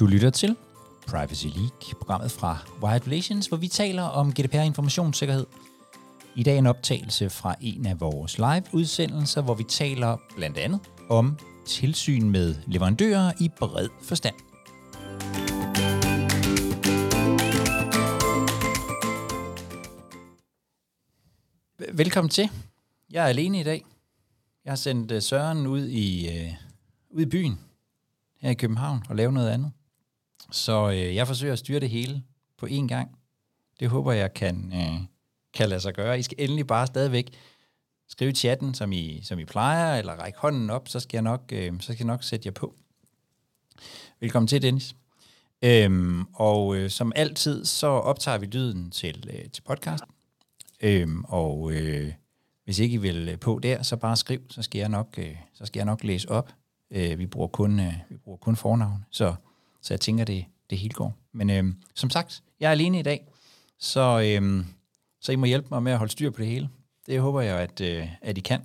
Du lytter til Privacy League, programmet fra Wired Relations, hvor vi taler om GDPR-informationssikkerhed. I dag en optagelse fra en af vores live-udsendelser, hvor vi taler blandt andet om tilsyn med leverandører i bred forstand. Velkommen til. Jeg er alene i dag. Jeg har sendt øh, Søren ud i, øh, ud i byen her i København og lave noget andet. Så øh, jeg forsøger at styre det hele på én gang. Det håber jeg kan, øh, kan lade sig gøre. I skal endelig bare stadigvæk skrive i chatten, som I, som I plejer, eller række hånden op, så skal jeg nok, øh, så skal jeg nok sætte jer på. Velkommen til, Dennis. Øhm, og øh, som altid, så optager vi lyden til, øh, til podcasten. Øhm, og øh, hvis ikke I vil øh, på der, så bare skriv, så skal jeg nok, øh, så skal jeg nok læse op. Øh, vi, bruger kun, øh, vi bruger kun fornavn, så, så jeg tænker, det, det hele går. Men øh, som sagt, jeg er alene i dag, så, øh, så I må hjælpe mig med at holde styr på det hele. Det håber jeg, at, øh, at I kan.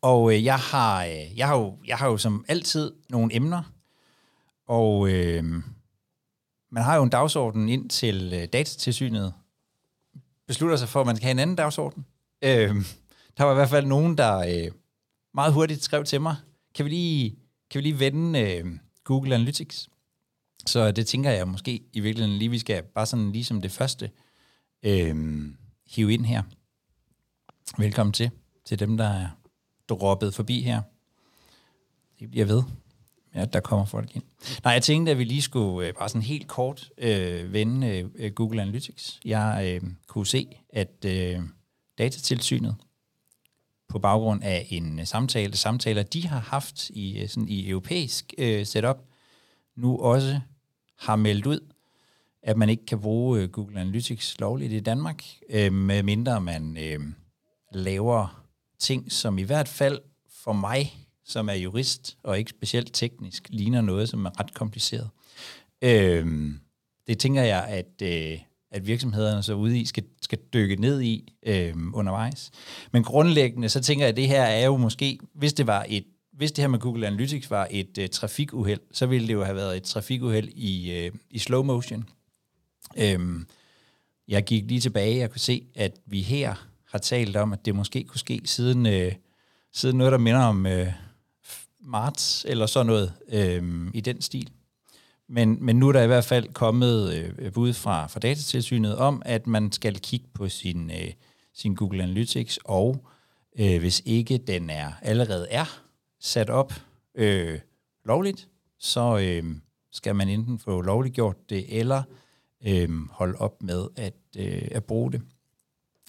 Og øh, jeg, har, øh, jeg, har jo, jeg har jo som altid nogle emner, og øh, man har jo en dagsorden ind til øh, datatilsynet, beslutter sig for, at man skal have en anden dagsorden. Øh, der var i hvert fald nogen, der øh, meget hurtigt skrev til mig, kan vi lige, kan vi lige vende øh, Google Analytics? Så det tænker jeg måske i virkeligheden lige, vi skal bare sådan lige som det første øh, hive ind her. Velkommen til, til dem, der er droppet forbi her. Det bliver ved, ja, der kommer folk ind. Nej, jeg tænkte, at vi lige skulle øh, bare sådan helt kort øh, vende øh, Google Analytics. Jeg øh, kunne se, at øh, datatilsynet på baggrund af en øh, samtale, samtaler de har haft i øh, sådan i europæisk øh, setup, nu også har meldt ud, at man ikke kan bruge øh, Google Analytics lovligt i Danmark, øh, medmindre man øh, laver ting, som i hvert fald for mig, som er jurist og ikke specielt teknisk, ligner noget, som er ret kompliceret. Øh, det tænker jeg, at, øh, at virksomhederne så ude i skal, skal dykke ned i øh, undervejs. Men grundlæggende, så tænker jeg, at det her er jo måske, hvis det var et hvis det her med Google Analytics var et øh, trafikuheld, så ville det jo have været et trafikuheld i, øh, i slow motion. Øhm, jeg gik lige tilbage, og kunne se, at vi her har talt om, at det måske kunne ske siden, øh, siden noget, der minder om øh, marts, eller sådan noget øh, i den stil. Men, men nu er der i hvert fald kommet øh, bud fra, fra datatilsynet om, at man skal kigge på sin, øh, sin Google Analytics, og øh, hvis ikke den er allerede er sat op øh, lovligt, så øh, skal man enten få lovligt gjort det, eller øh, holde op med at, øh, at bruge det.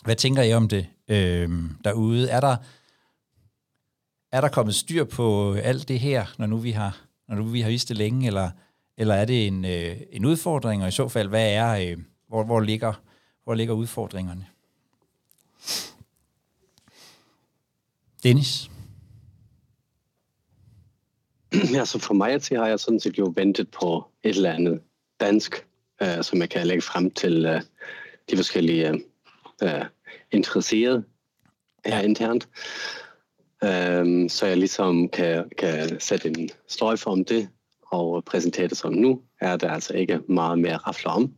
Hvad tænker I om det øh, derude? Er der, er der kommet styr på alt det her, når nu vi har, når nu vi har vist det længe, eller, eller er det en, øh, en udfordring, og i så fald, hvad er, øh, hvor, hvor, ligger, hvor ligger udfordringerne? Dennis? Ja, så for mig til har jeg sådan set jo ventet på et eller andet dansk, øh, som jeg kan lægge frem til øh, de forskellige øh, interesserede her internt. Øh, så jeg ligesom kan, kan sætte en sløjfe om det og præsentere det som nu, er der altså ikke meget mere at rafle om.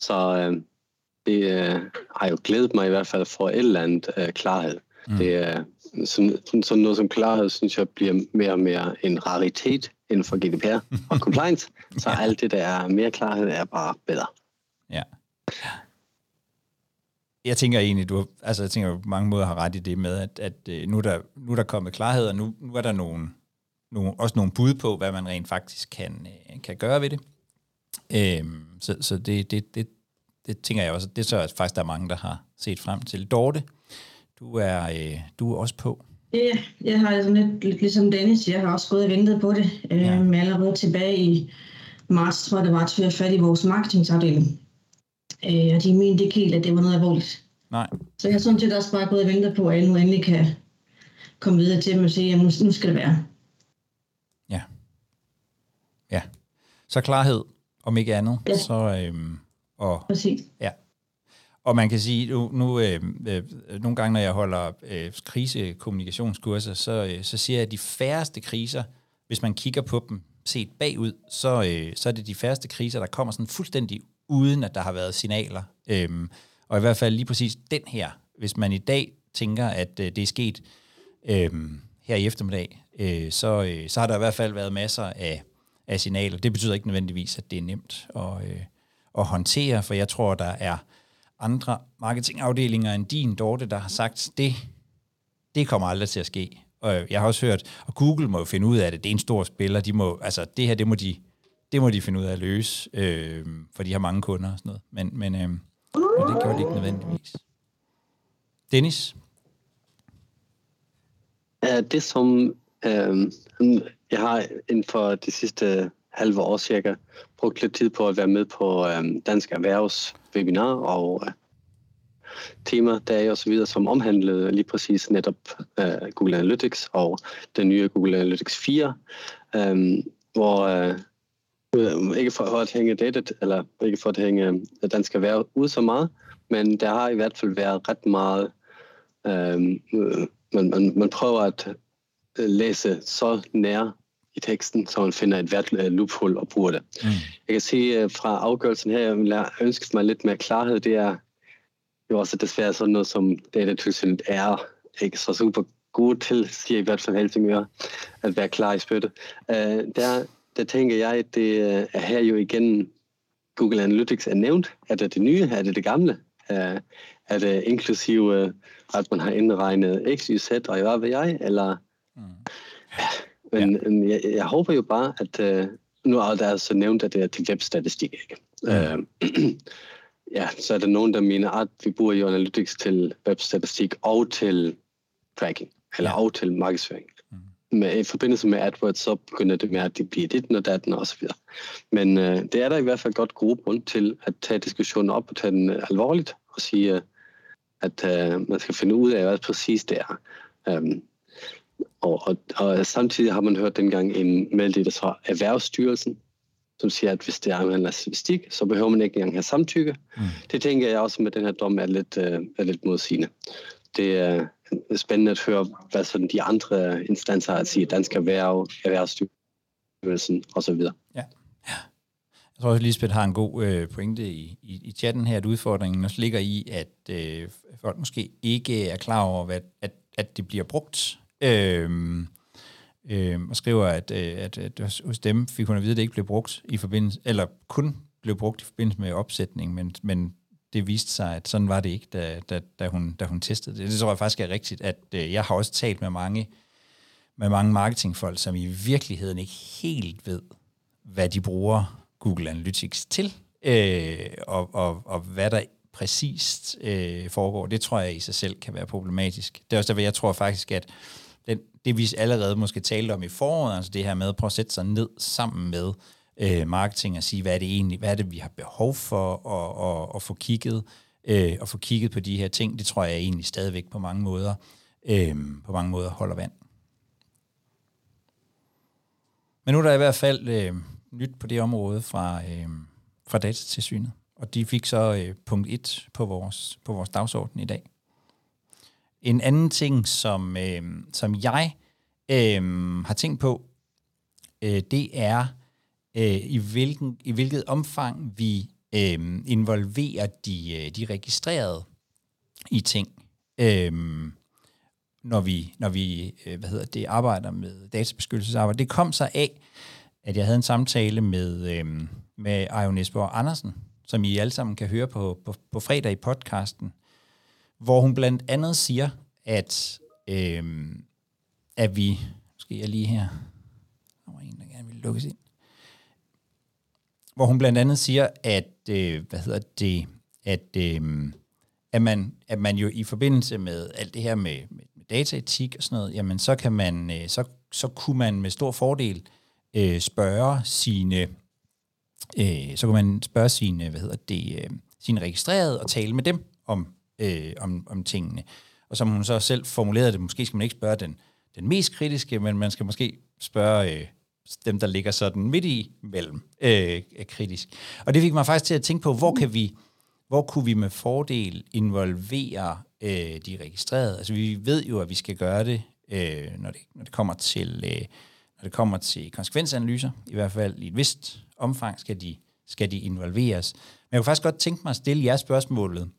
Så øh, det øh, har jo glædet mig i hvert fald for et eller andet øh, klarhed. Mm. Det er sådan, sådan noget som klarhed, synes jeg, bliver mere og mere en raritet inden for GDPR og compliance. Så ja. alt det, der er mere klarhed, er bare bedre. Ja. Jeg tænker egentlig, du altså jeg tænker, på mange måder har ret i det med, at, at øh, nu, er der, nu er der kommet klarhed, og nu, nu er der nogle, nogle, også nogle bud på, hvad man rent faktisk kan, øh, kan gøre ved det. Øhm, så så det, det, det, det tænker jeg også, det så at faktisk, der er mange, der har set frem til. Dorte, du er, øh, du er også på. Ja, jeg har sådan lidt, lidt ligesom Dennis, jeg har også gået og ventet på det. Øh, ja. Men allerede tilbage i marts, tror jeg, det var, at jeg fat i vores marketingsafdeling. Øh, og de mente ikke helt, at det var noget alvorligt. Nej. Så jeg har sådan set også bare gået og ventet på, at jeg nu endelig kan komme videre til dem og sige, at nu, nu skal det være. Ja. Ja. Så klarhed, om ikke andet. Ja. Så, øhm, og, Præcis. Ja. Og man kan sige, nu, nu øh, øh, nogle gange, når jeg holder øh, krisekommunikationskurser, så, øh, så siger jeg, at de færreste kriser, hvis man kigger på dem set bagud, så, øh, så er det de færreste kriser, der kommer sådan fuldstændig uden, at der har været signaler. Øhm, og i hvert fald lige præcis den her, hvis man i dag tænker, at øh, det er sket øh, her i eftermiddag, øh, så, øh, så har der i hvert fald været masser af, af signaler. Det betyder ikke nødvendigvis, at det er nemt at, øh, at håndtere, for jeg tror, der er andre marketingafdelinger end din, Dorte, der har sagt, det, det kommer aldrig til at ske. Og øh, jeg har også hørt, og Google må jo finde ud af det, det er en stor spiller, de må, altså det her, det må de, det må de finde ud af at løse, øh, for de har mange kunder og sådan noget. Men, men, øh, men det gjorde de ikke nødvendigvis. Dennis? Det som Øhm, jeg har inden for de sidste halve år cirka brugt lidt tid på at være med på øhm, Dansk Erhvervs webinar og øh, temadage og så videre, som omhandlede lige præcis netop øh, Google Analytics og den nye Google Analytics 4, øhm, hvor øh, øh, ikke for at hænge datet, eller ikke for at hænge øh, dansk erhverv ud så meget, men der har i hvert fald været ret meget, øhm, øh, man, man, man prøver at læse så nær i teksten, så man finder et hvert loophole og bruger det. Mm. Jeg kan se fra afgørelsen her, jeg ønsker mig lidt mere klarhed, det er jo også desværre sådan noget, som datatilsynet er ikke så super gode til, siger i hvert fald Helsingør, at være klar i spytte. Der, der tænker jeg, at det er her jo igen, Google Analytics er nævnt. Er det det nye? Er det det gamle? Uh, er det inklusive, at man har indregnet X, Y, Z og hvad ved jeg? Eller... Mm. Men, ja. men jeg, jeg håber jo bare, at uh, nu er der altså nævnt, at det er til webstatistik. Ikke? Mm. Uh, ja, så er der nogen, der mener, at vi bruger jo Analytics til webstatistik og til tracking, eller ja. og til markedsføring. Mm. Med, I forbindelse med AdWords, så begynder det med, at det bliver dit og datten og så videre. Men uh, det er der i hvert fald godt gode grund til at tage diskussionen op og tage den uh, alvorligt og sige, uh, at uh, man skal finde ud af, hvad præcis det er. Um, og, og, og samtidig har man hørt dengang en meddelelse fra Erhvervsstyrelsen, som siger, at hvis det er en statistik, så behøver man ikke engang have samtykke. Mm. Det tænker jeg også med den her dom er lidt, uh, er lidt modsigende. Det er spændende at høre, hvad sådan de andre instanser har at sige, Dansk Erhverv, Erhvervsstyrelsen osv. Ja. ja. Jeg tror også, Lisbeth har en god øh, pointe i, i, i chatten her, at udfordringen også ligger i, at øh, folk måske ikke er klar over, hvad, at, at det bliver brugt. Øh, øh, og skriver, at, øh, at, at hos dem fik hun at vide, at det ikke blev brugt i forbindelse, eller kun blev brugt i forbindelse med opsætning, men, men det viste sig, at sådan var det ikke, da, da, da, hun, da hun testede det. Det tror jeg faktisk er rigtigt, at øh, jeg har også talt med mange, med mange marketingfolk, som i virkeligheden ikke helt ved, hvad de bruger Google Analytics til, øh, og, og, og hvad der præcist øh, foregår. Det tror jeg i sig selv kan være problematisk. Det er også derfor, jeg tror faktisk, at den, det vi allerede måske talte om i foråret, altså det her med at prøve at sætte sig ned sammen med øh, marketing og sige, hvad er det egentlig, hvad er det, vi har behov for at, at, at få kigget, øh, og få kigget på de her ting, det tror jeg egentlig stadigvæk på mange måder, øh, på mange måder holder vand. Men nu er der i hvert fald øh, nyt på det område fra, øh, fra datatilsynet, og de fik så øh, punkt 1 på vores, på vores dagsorden i dag. En anden ting, som, øh, som jeg øh, har tænkt på, øh, det er, øh, i, hvilken, i hvilket omfang vi øh, involverer de, øh, de registrerede i ting, øh, når vi, når vi øh, hvad hedder det, arbejder med databeskyttelsesarbejde. Det kom så af, at jeg havde en samtale med, øh, med Ajo Nesborg Andersen, som I alle sammen kan høre på, på, på fredag i podcasten, hvor hun blandt andet siger, at, øh, at vi, skal jeg lige her, der var en, der gerne vil lukkes ind, hvor hun blandt andet siger, at, øh, hvad hedder det, at, øh, at, man, at man jo i forbindelse med alt det her med, med, med dataetik og sådan noget, jamen så kan man, øh, så, så kunne man med stor fordel øh, spørge sine, øh, så kunne man spørge sine, hvad hedder det, øh, sine registrerede og tale med dem om, øh, om, om tingene. Og som hun så selv formulerede det, måske skal man ikke spørge den, den mest kritiske, men man skal måske spørge øh, dem, der ligger sådan midt i mellem øh, kritisk. Og det fik mig faktisk til at tænke på, hvor kan vi, hvor kunne vi med fordel involvere øh, de registrerede? Altså vi ved jo, at vi skal gøre det, øh, når, det når det kommer til... Øh, når det kommer til konsekvensanalyser, i hvert fald i et vist omfang skal de, skal de involveres. Men jeg kunne faktisk godt tænke mig at stille jer spørgsmålet.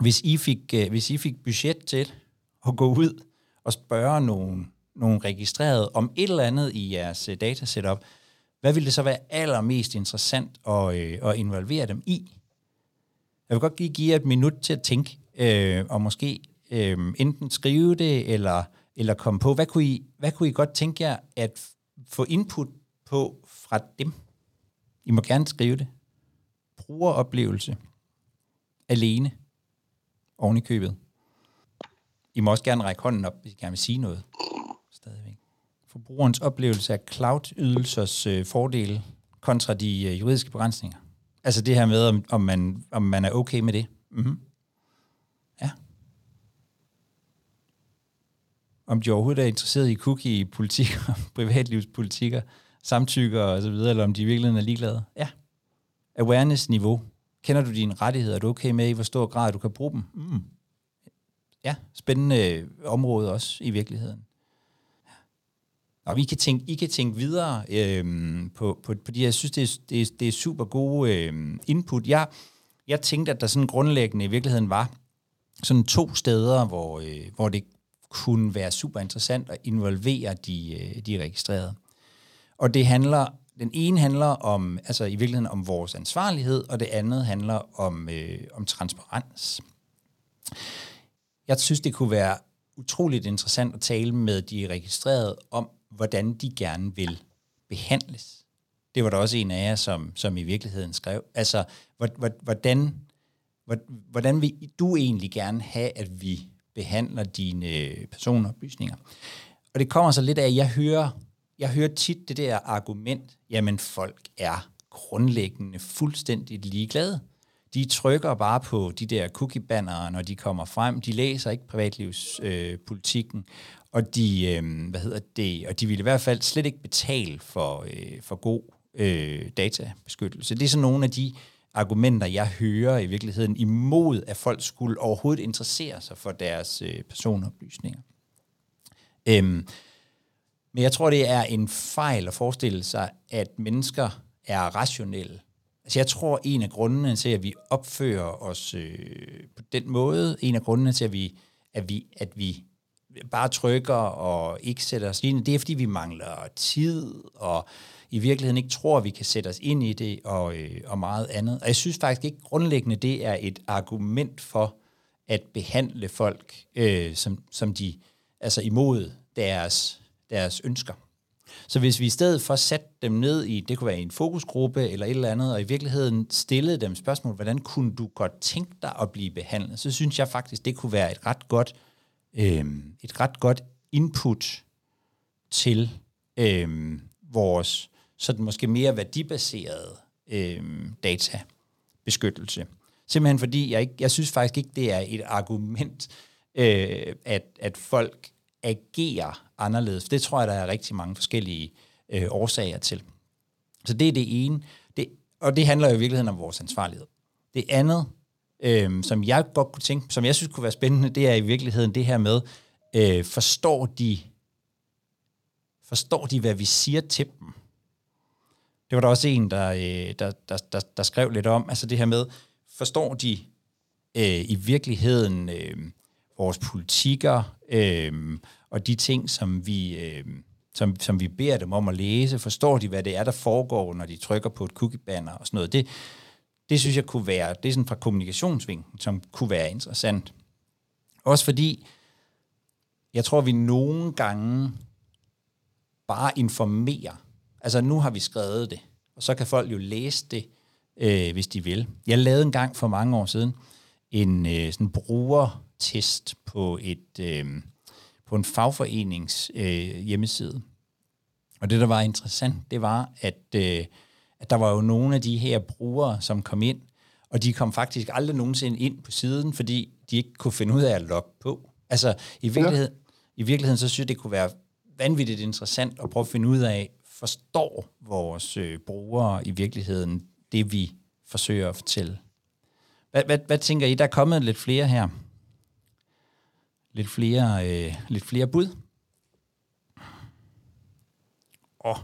Hvis I fik, øh, hvis I fik budget til at gå ud og spørge nogen, nogen registreret om et eller andet i jeres øh, datasetup, hvad ville det så være allermest interessant at, øh, at involvere dem i? Jeg vil godt lige give jer et minut til at tænke, øh, og måske øh, enten skrive det, eller, eller komme på, hvad kunne, I, hvad kunne I godt tænke jer at få input på fra dem? I må gerne skrive det. Brugeroplevelse. Alene. Oven i købet. I må også gerne række hånden op, hvis I gerne vil sige noget. Stadigvæk. Forbrugerens oplevelse af cloud-ydelsers øh, fordele kontra de øh, juridiske begrænsninger. Altså det her med, om, om, man, om man er okay med det. Mm-hmm. Ja. Om de overhovedet er interesseret i cookie-politikker, privatlivspolitikker, samtykker og så videre, eller om de i virkeligheden er ligeglade. Ja. Awareness-niveau. Kender du dine rettigheder? Er du okay med, i hvor stor grad du kan bruge dem? Mm. Ja, spændende område også i virkeligheden. Og I kan tænke, I kan tænke videre øhm, på, på, på de Jeg synes, det er, det er, det er super gode øhm, input. Jeg, jeg tænkte, at der sådan grundlæggende i virkeligheden var sådan to steder, hvor, øh, hvor det kunne være super interessant at involvere de, øh, de registrerede. Og det handler, den ene handler om, altså i virkeligheden om vores ansvarlighed, og det andet handler om, øh, om transparens. Jeg synes, det kunne være utroligt interessant at tale med de registrerede om, hvordan de gerne vil behandles. Det var der også en af jer, som, som i virkeligheden skrev. Altså, hvordan, hvordan vil du egentlig gerne have, at vi behandler dine øh, personoplysninger? Og det kommer så lidt af, at jeg hører, jeg hører tit det der argument, jamen folk er grundlæggende fuldstændig ligeglade. De trykker bare på de der cookie-bannere, når de kommer frem. De læser ikke privatlivspolitikken, øh, og de, øh, hvad hedder det, og de vil i hvert fald slet ikke betale for, øh, for god øh, databeskyttelse. Det er sådan nogle af de argumenter, jeg hører i virkeligheden imod, at folk skulle overhovedet interessere sig for deres øh, personoplysninger. Øhm, men jeg tror, det er en fejl at forestille sig, at mennesker er rationelle. Altså jeg tror, en af grundene til, at vi opfører os øh, på den måde, en af grundene til, at vi, at vi, at vi bare trykker og ikke sætter os ind det er, fordi vi mangler tid, og i virkeligheden ikke tror, at vi kan sætte os ind i det, og, øh, og meget andet. Og jeg synes faktisk ikke grundlæggende, det er et argument for at behandle folk, øh, som, som de, altså imod deres, deres ønsker. Så hvis vi i stedet for satte dem ned i, det kunne være en fokusgruppe eller et eller andet, og i virkeligheden stillede dem spørgsmål, hvordan kunne du godt tænke dig at blive behandlet, så synes jeg faktisk, det kunne være et ret godt, øh, et ret godt input til øh, vores sådan måske mere værdibaserede øh, databeskyttelse. Simpelthen fordi, jeg, ikke, jeg synes faktisk ikke, det er et argument, øh, at, at folk agerer anderledes. Det tror jeg, der er rigtig mange forskellige øh, årsager til. Så det er det ene. Det, og det handler jo i virkeligheden om vores ansvarlighed. Det andet, øh, som jeg godt kunne tænke, som jeg synes kunne være spændende, det er i virkeligheden det her med, øh, forstår de, forstår de, hvad vi siger til dem? Det var der også en, der, øh, der, der, der, der skrev lidt om, altså det her med, forstår de øh, i virkeligheden øh, vores politikker, øh, og de ting, som vi, øh, som, som vi beder dem om at læse, forstår de, hvad det er, der foregår, når de trykker på et cookie-banner og sådan noget. Det, det synes jeg kunne være, det er sådan fra kommunikationsvinklen, som kunne være interessant. Også fordi, jeg tror, vi nogle gange bare informerer. Altså nu har vi skrevet det, og så kan folk jo læse det, øh, hvis de vil. Jeg lavede en gang for mange år siden en øh, sådan brugertest på et, øh, på en fagforenings øh, hjemmeside. Og det, der var interessant, det var, at, øh, at der var jo nogle af de her brugere, som kom ind, og de kom faktisk aldrig nogensinde ind på siden, fordi de ikke kunne finde ud af at logge på. Altså, i virkeligheden, ja. i virkeligheden så synes jeg, det kunne være vanvittigt interessant at prøve at finde ud af, forstår vores øh, brugere i virkeligheden det, vi forsøger at fortælle. Hvad, hvad, hvad tænker I? Der er kommet lidt flere her lidt flere, øh, lidt flere bud. åh,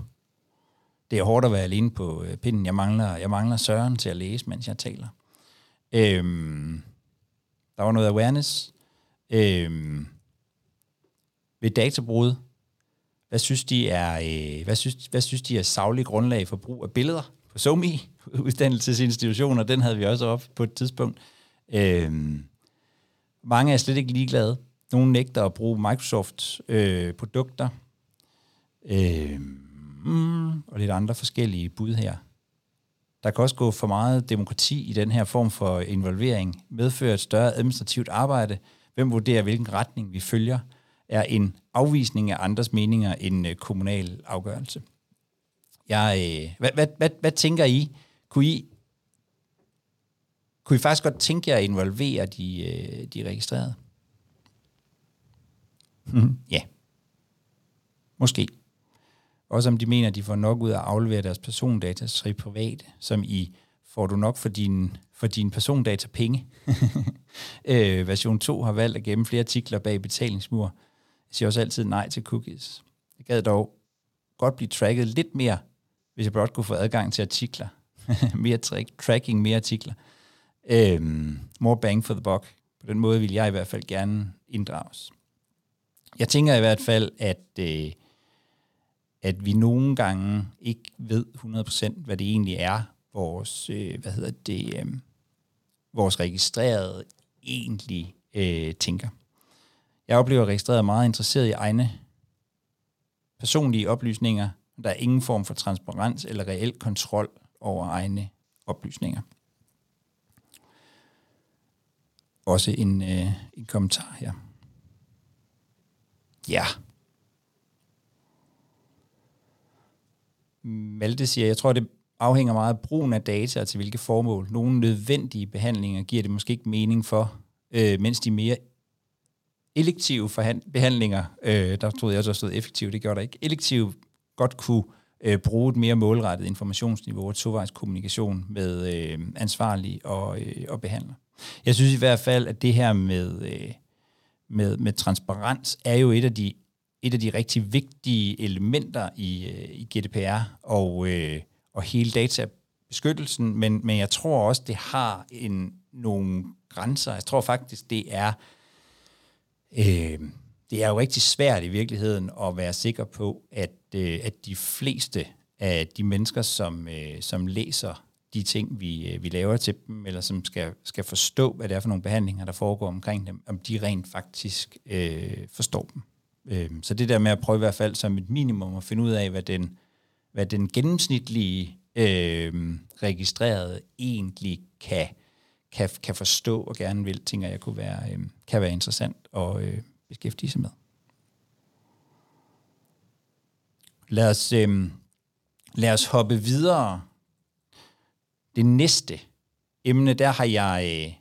det er hårdt at være alene på øh, pinden. Jeg mangler, jeg mangler Søren til at læse, mens jeg taler. Øhm, der var noget awareness. Øhm, ved databrud, hvad synes de er, øh, hvad synes, hvad synes de er savlig grundlag for brug af billeder på SoMe, uddannelsesinstitutioner, den havde vi også op på et tidspunkt. Øhm, mange er slet ikke ligeglade. Nogle nægter at bruge Microsoft øh, produkter. Øh, mm, og lidt andre forskellige bud her. Der kan også gå for meget demokrati i den her form for involvering, medføre et større administrativt arbejde. Hvem vurderer, hvilken retning vi følger, er en afvisning af andres meninger en øh, kommunal afgørelse. Jeg, øh, hvad, hvad, hvad, hvad tænker I? Kunne I kunne I faktisk godt tænke jer at involvere de, øh, de registrerede? Mm, ja. Måske. Også om de mener, at de får nok ud af at aflevere deres persondata til private, som i får du nok for din, for din persondata penge. øh, version 2 har valgt at gemme flere artikler bag betalingsmur. Jeg siger også altid nej til cookies. Jeg gad dog godt blive tracket lidt mere, hvis jeg blot kunne få adgang til artikler. mere tra- tracking, mere artikler. Øhm, more bang for the buck. På den måde vil jeg i hvert fald gerne inddrages. Jeg tænker i hvert fald, at, øh, at vi nogle gange ikke ved 100% hvad det egentlig er, vores, øh, hvad hedder det, øh, vores registrerede egentlig øh, tænker. Jeg oplever registreret meget interesseret i egne personlige oplysninger. Der er ingen form for transparens eller reel kontrol over egne oplysninger. Også en, øh, en kommentar her. Ja. Malte siger, jeg tror, det afhænger meget af brugen af data til hvilke formål. Nogle nødvendige behandlinger giver det måske ikke mening for, øh, mens de mere elektive behandlinger, øh, der troede jeg også, der stod effektivt, det gjorde der ikke, elektive godt kunne øh, bruge et mere målrettet informationsniveau og tovejs kommunikation med øh, ansvarlige og, øh, og behandler. Jeg synes i hvert fald, at det her med, øh, med, med transparens er jo et af de, et af de rigtig vigtige elementer i, øh, i GDPR og, øh, og hele databeskyttelsen, men, men jeg tror også, det har en, nogle grænser. Jeg tror faktisk, det er øh, det er jo rigtig svært i virkeligheden at være sikker på, at, øh, at de fleste af de mennesker, som, øh, som læser de ting, vi, øh, vi laver til dem, eller som skal, skal forstå, hvad det er for nogle behandlinger, der foregår omkring dem, om de rent faktisk øh, forstår dem. Øh, så det der med at prøve i hvert fald som et minimum at finde ud af, hvad den, hvad den gennemsnitlige øh, registrerede egentlig kan, kan, kan forstå og gerne vil, tænker jeg kunne være, øh, kan være interessant at øh, beskæftige sig med. Lad os, øh, lad os hoppe videre det næste emne, der har jeg, øh,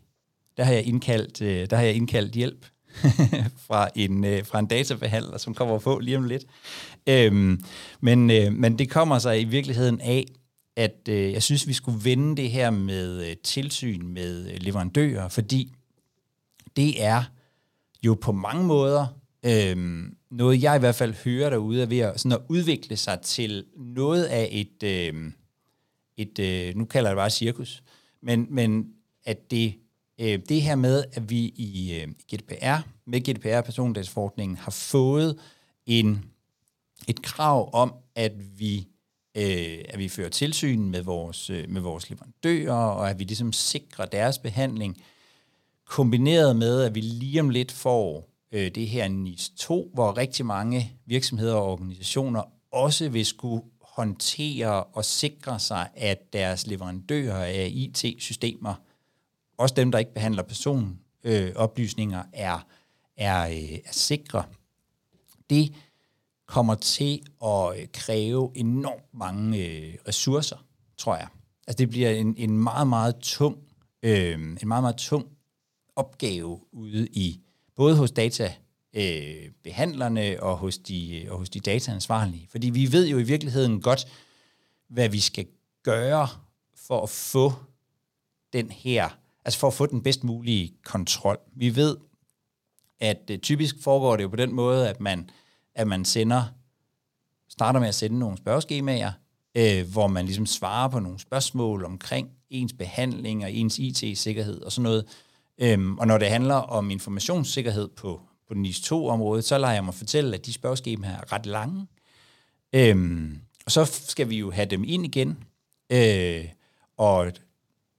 der har jeg indkaldt, øh, der har jeg indkaldt hjælp fra en, øh, fra en databehandler, som kommer på lige om lidt. Øhm, men, men det kommer sig i virkeligheden af, at jeg synes, vi skulle vende det her med tilsyn med leverandører, fordi det er jo på mange måder øhm, noget, jeg i hvert fald hører derude, er ved at, sådan at udvikle sig til noget af et... Øhm, et, øh, nu kalder jeg det bare cirkus, men, men at det, øh, det her med, at vi i øh, GDPR, med GDPR persondataforordningen, har fået en, et krav om, at vi øh, at vi fører tilsyn med vores, øh, med vores leverandører, og at vi ligesom sikrer deres behandling, kombineret med, at vi lige om lidt får øh, det her NIS 2, hvor rigtig mange virksomheder og organisationer også vil skulle håndtere og sikre sig, at deres leverandører af IT-systemer, også dem, der ikke behandler personoplysninger, øh, er, er, øh, er sikre. Det kommer til at kræve enormt mange øh, ressourcer, tror jeg. Altså det bliver en, en meget, meget tung, øh, en meget, meget tung opgave ude i, både hos data øh, behandlerne og hos, de, øh, og hos de dataansvarlige. Fordi vi ved jo i virkeligheden godt, hvad vi skal gøre for at få den her, altså for at få den bedst mulige kontrol. Vi ved, at øh, typisk foregår det jo på den måde, at man, at man sender starter med at sende nogle spørgeskemaer, øh, hvor man ligesom svarer på nogle spørgsmål omkring ens behandling og ens IT-sikkerhed og sådan noget. Øhm, og når det handler om informationssikkerhed på, på NIS 2-området, så lader jeg mig fortælle, at de spørgeskemaer er ret lange. Øhm, og så skal vi jo have dem ind igen, øh, og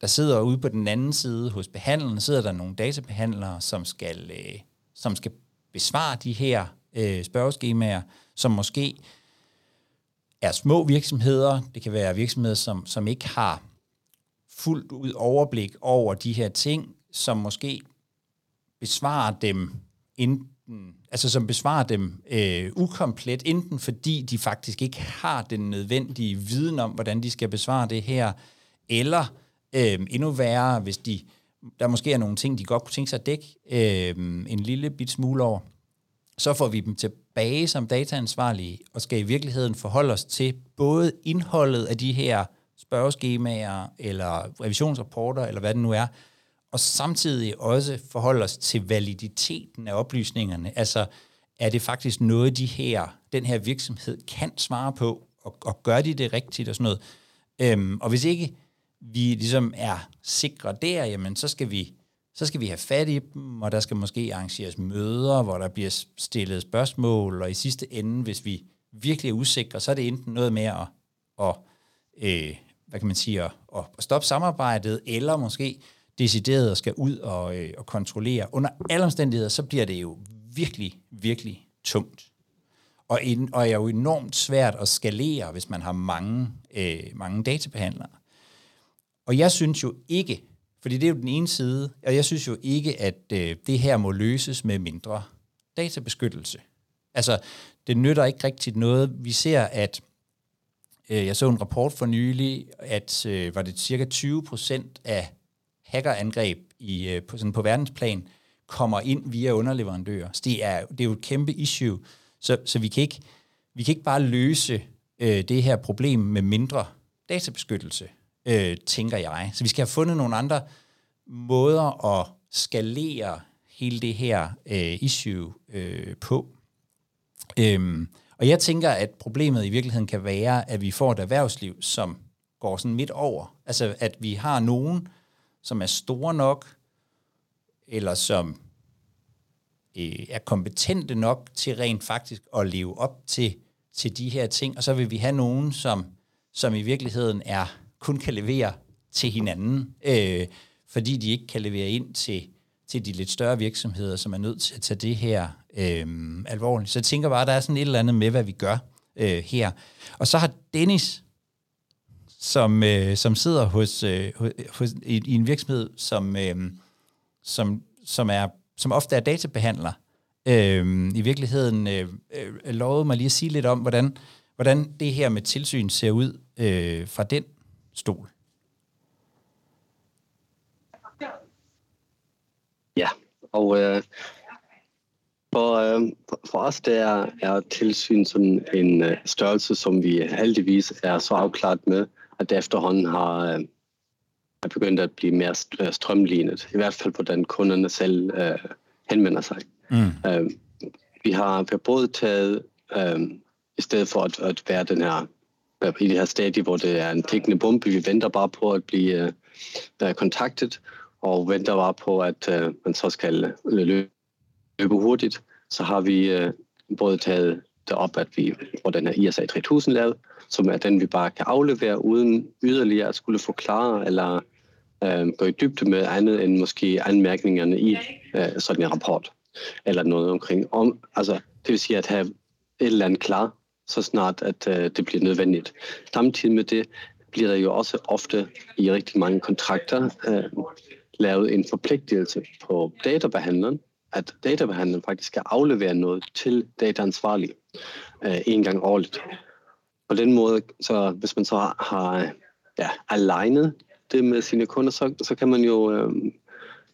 der sidder ude på den anden side hos behandleren, sidder der nogle databehandlere, som skal, øh, som skal besvare de her øh, spørgeskemaer, som måske er små virksomheder. Det kan være virksomheder, som, som ikke har fuldt ud overblik over de her ting, som måske besvarer dem enten, altså som besvarer dem øh, ukomplet, enten fordi de faktisk ikke har den nødvendige viden om, hvordan de skal besvare det her, eller øh, endnu værre, hvis de, der måske er nogle ting, de godt kunne tænke sig at dække øh, en lille bit smule over, så får vi dem tilbage som dataansvarlige, og skal i virkeligheden forholde os til både indholdet af de her spørgeskemaer, eller revisionsrapporter, eller hvad det nu er, og samtidig også forholde os til validiteten af oplysningerne. Altså, er det faktisk noget, de her, den her virksomhed kan svare på, og, og gør de det rigtigt og sådan noget. Øhm, og hvis ikke vi ligesom er sikre der, jamen så skal vi så skal vi have fat i dem, og der skal måske arrangeres møder, hvor der bliver stillet spørgsmål, og i sidste ende, hvis vi virkelig er usikre, så er det enten noget med at, at øh, hvad kan man sige, at, at stoppe samarbejdet, eller måske decideret skal ud og, øh, og kontrollere. Under alle omstændigheder, så bliver det jo virkelig, virkelig tungt. Og, en, og er jo enormt svært at skalere, hvis man har mange, øh, mange databehandlere. Og jeg synes jo ikke, fordi det er jo den ene side, og jeg synes jo ikke, at øh, det her må løses med mindre databeskyttelse. Altså, det nytter ikke rigtigt noget. Vi ser, at øh, jeg så en rapport for nylig, at øh, var det cirka 20 procent af hackerangreb i, øh, på, sådan på verdensplan kommer ind via underleverandører. Så det er, det er jo et kæmpe issue. Så, så vi, kan ikke, vi kan ikke bare løse øh, det her problem med mindre databeskyttelse øh, tænker jeg. Så vi skal have fundet nogle andre måder at skalere hele det her øh, issue øh, på. Øhm, og jeg tænker, at problemet i virkeligheden kan være, at vi får et erhvervsliv, som går sådan midt over. Altså, at vi har nogen, som er store nok, eller som øh, er kompetente nok til rent faktisk at leve op til, til de her ting. Og så vil vi have nogen, som, som i virkeligheden er kun kan levere til hinanden, øh, fordi de ikke kan levere ind til, til de lidt større virksomheder, som er nødt til at tage det her øh, alvorligt. Så jeg tænker bare, at der er sådan et eller andet med, hvad vi gør øh, her. Og så har Dennis, som, øh, som sidder hos, øh, hos, i, i en virksomhed, som, øh, som, som, er, som ofte er databehandler, øh, i virkeligheden øh, øh, lovede mig lige at sige lidt om, hvordan, hvordan det her med tilsyn ser ud øh, fra den stol? Ja, og øh, for, øh, for os der er tilsyn sådan en øh, størrelse, som vi heldigvis er så afklaret med, at det efterhånden har øh, er begyndt at blive mere øh, strømlignet, i hvert fald hvordan kunderne selv øh, henvender sig. Mm. Øh, vi, har, vi har både taget, øh, i stedet for at, at være den her i det her stadie, hvor det er en tækkende bombe. Vi venter bare på at blive uh, kontaktet, og venter bare på, at uh, man så skal løbe, hurtigt. Så har vi uh, både taget op, at vi får den her ISA 3000 lavet, som er den, vi bare kan aflevere, uden yderligere at skulle forklare eller øh, gå i dybde med andet end måske anmærkningerne i øh, sådan en rapport, eller noget omkring. Om, altså, det vil sige at have et eller andet klar, så snart at øh, det bliver nødvendigt. Samtidig med det bliver der jo også ofte i rigtig mange kontrakter øh, lavet en forpligtelse på databehandleren, at databehandleren faktisk skal aflevere noget til dataansvarlig øh, en gang årligt. På den måde, så hvis man så har, har ja, alignet det med sine kunder, så, så kan man jo øh,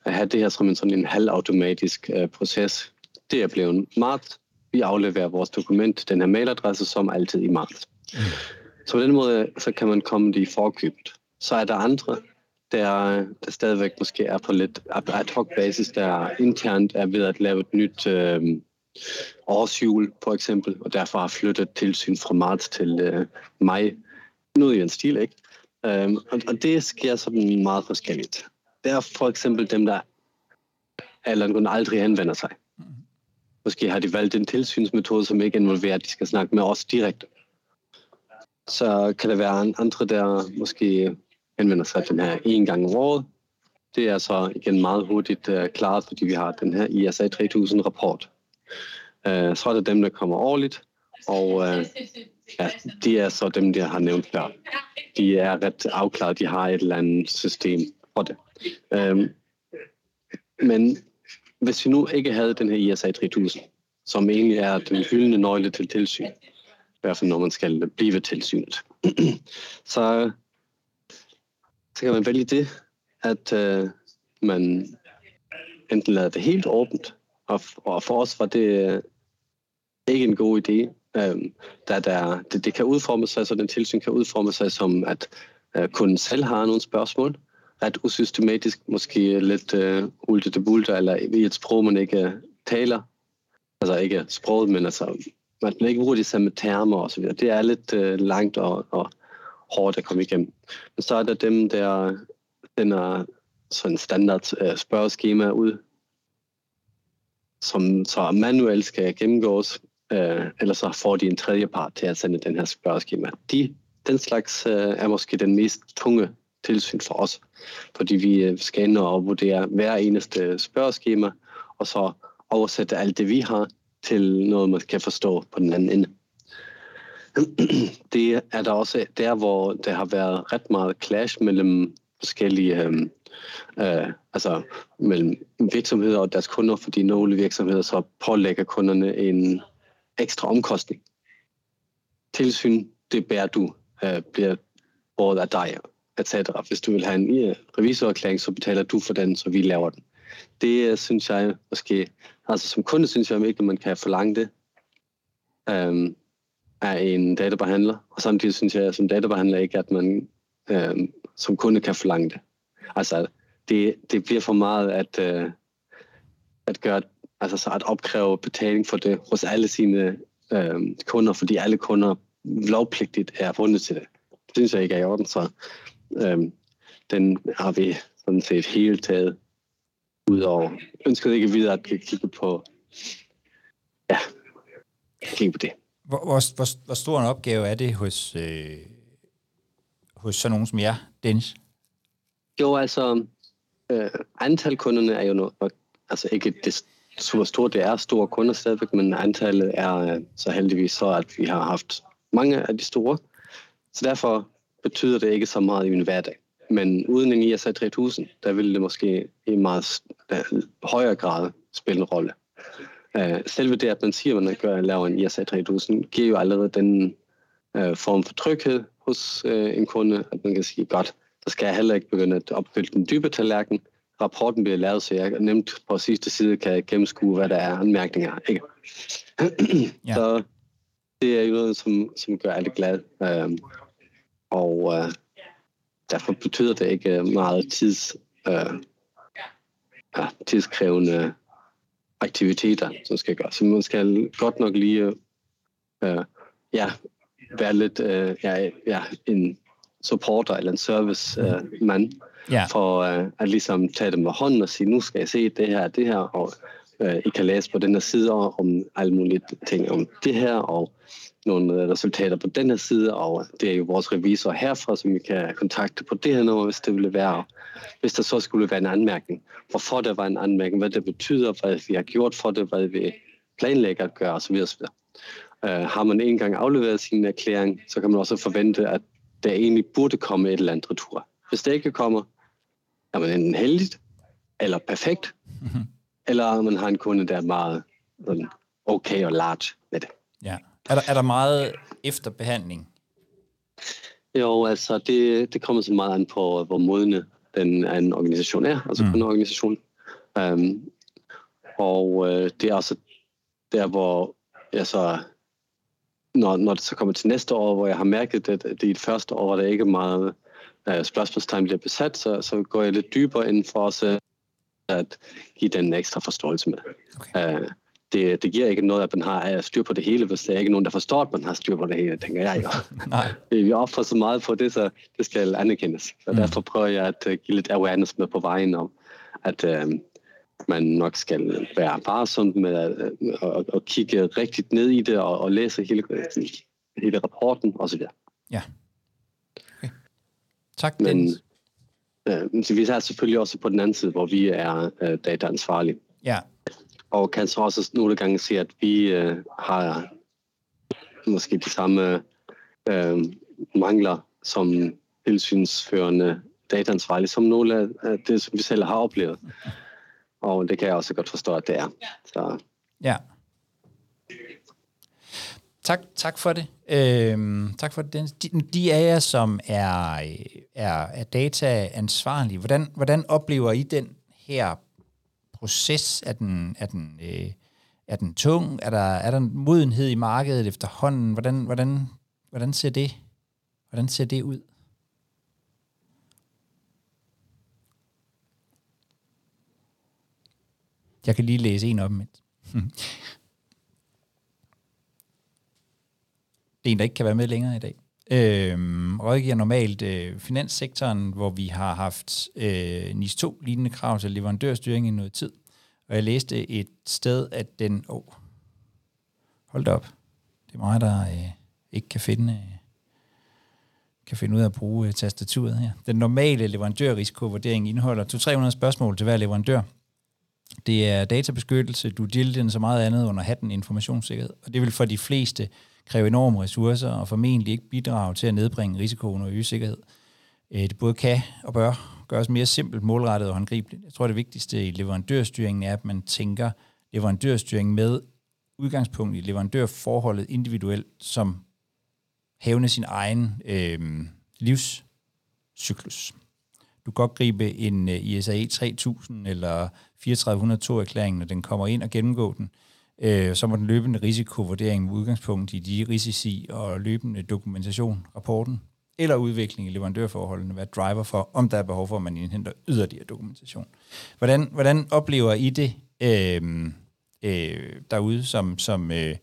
have det her som en sådan en halvautomatisk øh, proces. Det er blevet meget vi afleverer vores dokument til den her mailadresse, som altid i marts. Mm. Så på den måde, så kan man komme det i forkøbet. Så er der andre, der, der stadigvæk måske er på lidt ad hoc basis, der internt er ved at lave et nyt, øh, årshjul, for eksempel, og derfor har flyttet tilsyn fra marts til øh, maj. Noget i en stil, ikke? Øhm, og, og det sker sådan meget forskelligt. Der er for eksempel dem, der eller grund aldrig henvender sig. Måske har de valgt en tilsynsmetode, som ikke involverer, at de skal snakke med os direkte. Så kan der være andre, der måske henvender sig den her en gang om året. Det er så igen meget hurtigt uh, klaret, fordi vi har den her ISA 3000-rapport. Uh, øh, så er det dem, der kommer årligt, og uh, ja, de er så dem, der har nævnt før. De er ret afklaret, de har et eller andet system for det. Uh, men hvis vi nu ikke havde den her ISA 3000, som egentlig er den hyldende nøgle til tilsyn, i hvert fald når man skal blive tilsynet, så, så kan man vælge det, at øh, man enten lader det helt åbent, og, og for os var det øh, ikke en god idé, øh, da der, det, det kan udforme sig, så den tilsyn kan udforme sig som, at øh, kunden selv har nogle spørgsmål, ret usystematisk, måske lidt øh, ulte bulte, eller i et sprog, man ikke øh, taler. Altså ikke sproget, men altså, man ikke bruger de samme termer og så videre. Det er lidt øh, langt og, og hårdt at komme igennem. Men så er der dem, der sender sådan en standard øh, spørgeskema ud, som så manuelt skal gennemgås, øh, eller så får de en tredje part til at sende den her spørgeskema. De, den slags øh, er måske den mest tunge tilsyn for os, fordi vi skal ind og vurdere hver eneste spørgeskema, og så oversætte alt det, vi har, til noget, man kan forstå på den anden ende. Det er der også der, hvor der har været ret meget clash mellem forskellige, øh, øh, altså mellem virksomheder og deres kunder, fordi nogle virksomheder så pålægger kunderne en ekstra omkostning. Tilsyn, det bærer du, øh, bliver båret af dig etc. Hvis du vil have en uh, revisorerklæring, så betaler du for den, så vi laver den. Det uh, synes jeg måske, altså som kunde synes jeg ikke, at man kan forlange det um, af en databehandler, og samtidig synes jeg som databehandler ikke, at man øh, som kunde kan forlange det. Altså, det, det bliver for meget at, øh, at gøre, altså så at opkræve betaling for det hos alle sine øh, kunder, fordi alle kunder lovpligtigt er bundet til det. Det synes jeg ikke er i orden, så øh, den har vi sådan set helt taget ud over. Ønskede ikke videre at kigge på, ja, kigge på det. Hvor, hvor, hvor, hvor stor en opgave er det hos, øh, hos sådan nogen som jer, Dennis? Jo, altså, øh, antal kunderne er jo noget, altså ikke det super stort, det er store kunder stadigvæk, men antallet er øh, så heldigvis så, at vi har haft mange af de store. Så derfor betyder det ikke så meget i min hverdag. Men uden en ISA 3000, der ville det måske i meget øh, højere grad spille en rolle. Uh, selve det, at man siger, at man gør, laver en ISA 3000, giver jo allerede den uh, form for tryghed hos uh, en kunde, at man kan sige, godt, så skal jeg heller ikke begynde at opfylde den dybe tallerken. Rapporten bliver lavet, så jeg nemt på sidste side kan gennemskue, hvad der er anmærkninger. Ikke? ja. Så det er jo noget, som, som gør alle glade. Uh, og øh, derfor betyder det ikke meget tids, øh, tidskrævende aktiviteter, som skal gøres. Så man skal godt nok lige øh, ja, være lidt øh, ja, ja, en supporter eller en servicemand øh, mand, yeah. for øh, at ligesom tage dem med hånden og sige, nu skal jeg se det her det her, og øh, I kan læse på den her side om alle mulige ting om det her, og nogle øh, resultater på den her side, og det er jo vores revisor herfra, som vi kan kontakte på det her nummer, hvis det ville være. Hvis der så skulle være en anmærkning, hvorfor der var en anmærkning, hvad det betyder, hvad vi har gjort for det, hvad vi planlægger at gøre osv. osv. Uh, har man en gang afleveret sin erklæring, så kan man også forvente, at der egentlig burde komme et eller andet retur. Hvis det ikke kommer, er man enten heldigt, eller perfekt, mm-hmm eller man har en kunde, der er meget sådan, okay og large med det. Ja. Er der, er der meget efterbehandling? Jo, altså det, det kommer så meget an på, hvor modne den en organisation er, altså mm. organisation. Um, og øh, det er også der, hvor jeg så, når, når det så kommer til næste år, hvor jeg har mærket, at det i det første år, hvor der ikke er meget uh, spørgsmålstegn bliver besat, så, så går jeg lidt dybere ind for også at give den ekstra forståelse med. Okay. Uh, det, det giver ikke noget, at man har styr på det hele, hvis der er ikke nogen, der forstår, at man har styr på det hele, tænker jeg jo. Nej. Vi offrer så meget på det, så det skal anerkendes. Så mm. derfor prøver jeg at give lidt awareness med på vejen om, at øh, man nok skal være varsom med at, at, at kigge rigtigt ned i det og, og læse hele, hele rapporten osv. Ja. Okay. Tak, Men, øh, så vi er selvfølgelig også på den anden side, hvor vi er øh, dataansvarlige. Ja. Og kan så også nogle gange se, at vi øh, har måske de samme øh, mangler som tilsynsførende dataansvarlige, som nogle af det, som vi selv har oplevet. Og det kan jeg også godt forstå, at det er. Så. Ja. Tak, tak for det. Øhm, tak for det. De, de af jer, som er, er, er dataansvarlige, hvordan, hvordan oplever I den her proces? Er den, er den, øh, er den tung? Er der, er der en modenhed i markedet efterhånden? Hvordan, hvordan, hvordan, ser det, hvordan ser det ud? Jeg kan lige læse en op mens. det er en, der ikke kan være med længere i dag. Øhm, rådgiver normalt øh, finanssektoren, hvor vi har haft øh, NIS 2 lignende krav til leverandørstyring i noget tid. Og jeg læste et sted, at den... Åh, oh, hold op. Det er mig, der øh, ikke kan finde, øh, kan finde ud af at bruge øh, tastaturet her. Den normale leverandørrisikovurdering indeholder 200-300 spørgsmål til hver leverandør. Det er databeskyttelse, due diligence og meget andet under hatten informationssikkerhed. Og det vil for de fleste kræve enorme ressourcer og formentlig ikke bidrage til at nedbringe risikoen og øge sikkerhed. Øh, det både kan og bør gøres mere simpelt, målrettet og håndgribeligt. Jeg tror, det vigtigste i leverandørstyringen er, at man tænker leverandørstyring med udgangspunkt i leverandørforholdet individuelt som hævner sin egen øh, livscyklus. Du kan godt gribe en øh, ISAE 3000 eller 3402-erklæringen, når den kommer ind og gennemgå den. Øh, så må den løbende risikovurdering med udgangspunkt i de risici og løbende dokumentation, rapporten eller udvikling i leverandørforholdene være driver for, om der er behov for, at man indhenter yderligere dokumentation. Hvordan, hvordan oplever I det øh, øh, derude som, som, øh,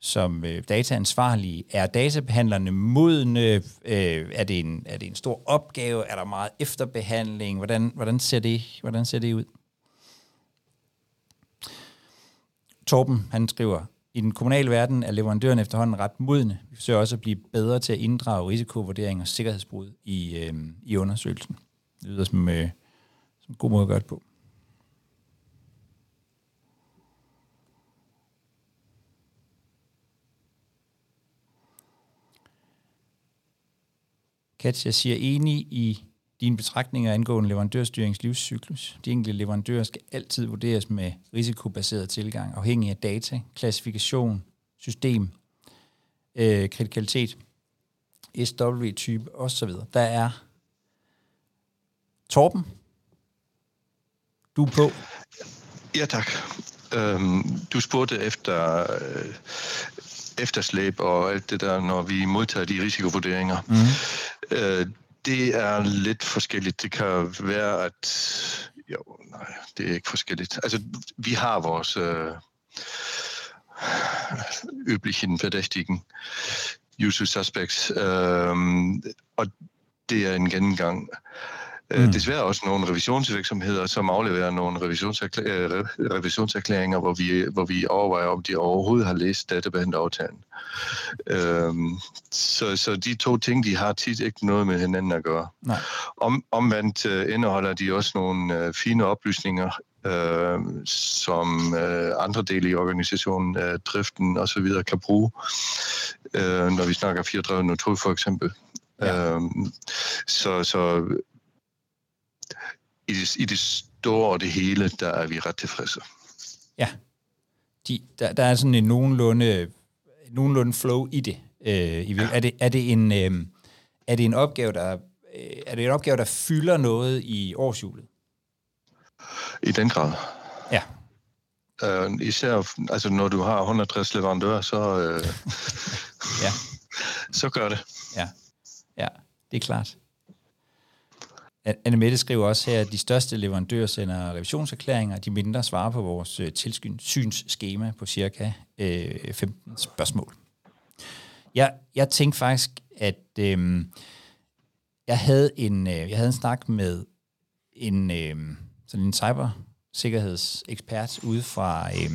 som øh, dataansvarlige? Er databehandlerne modne? Øh, er, det en, er det en stor opgave? Er der meget efterbehandling? Hvordan, hvordan, ser, det, hvordan ser det ud? Torben, han skriver, i den kommunale verden er leverandøren efterhånden ret modne. Vi forsøger også at blive bedre til at inddrage risikovurdering og sikkerhedsbrud i, øh, i undersøgelsen. Det lyder som, øh, som en god måde at gøre det på. Katja siger enig i dine betragtninger angående leverandørstyrings livscyklus. De enkelte leverandører skal altid vurderes med risikobaseret tilgang, afhængig af data, klassifikation, system, øh, kritikalitet, SW-type osv. Der er Torben. Du er på. Ja, tak. Øhm, du spurgte efter øh, efterslæb og alt det der, når vi modtager de risikovurderinger. Mm. Øh, det er lidt forskelligt. Det kan være, at... Jo, nej, det er ikke forskelligt. Altså, vi har vores øh, üblichen verdächtigen usual suspects, øh, og det er en gennemgang. Øh, mm. Desværre også nogle revisionsvirksomheder, som afleverer nogle revisionserklær- øh, revisionserklæringer, hvor vi, hvor vi overvejer, om de overhovedet har læst databehandleraftalen. Øhm, så, så de to ting, de har tit ikke noget med hinanden at gøre. Nej. Om, omvendt uh, indeholder de også nogle uh, fine oplysninger, uh, som uh, andre dele i organisationen, uh, driften osv. kan bruge, uh, når vi snakker firedrevet natur for eksempel. Ja. Øhm, så, så i det, i det store og det hele, der er vi ret tilfredse. Ja, De, der, der er sådan en nogenlunde, nogenlunde flow i det. Øh, i, er, det er, det en, øh, er det en opgave, der øh, er det en opgave, der fylder noget i årshjulet? I den grad. Ja. Uh, især altså, når du har 160 leverandører, så, uh, ja. så gør det. Ja. ja, det er klart. Annemette skriver også her, at de største leverandører sender revisionserklæringer, de mindre svarer på vores øh, tilsynsskema på cirka øh, 15 spørgsmål. Jeg, jeg tænkte faktisk, at øh, jeg, havde en, øh, jeg havde en snak med en, øh, sådan en cybersikkerhedsekspert ude fra, øh,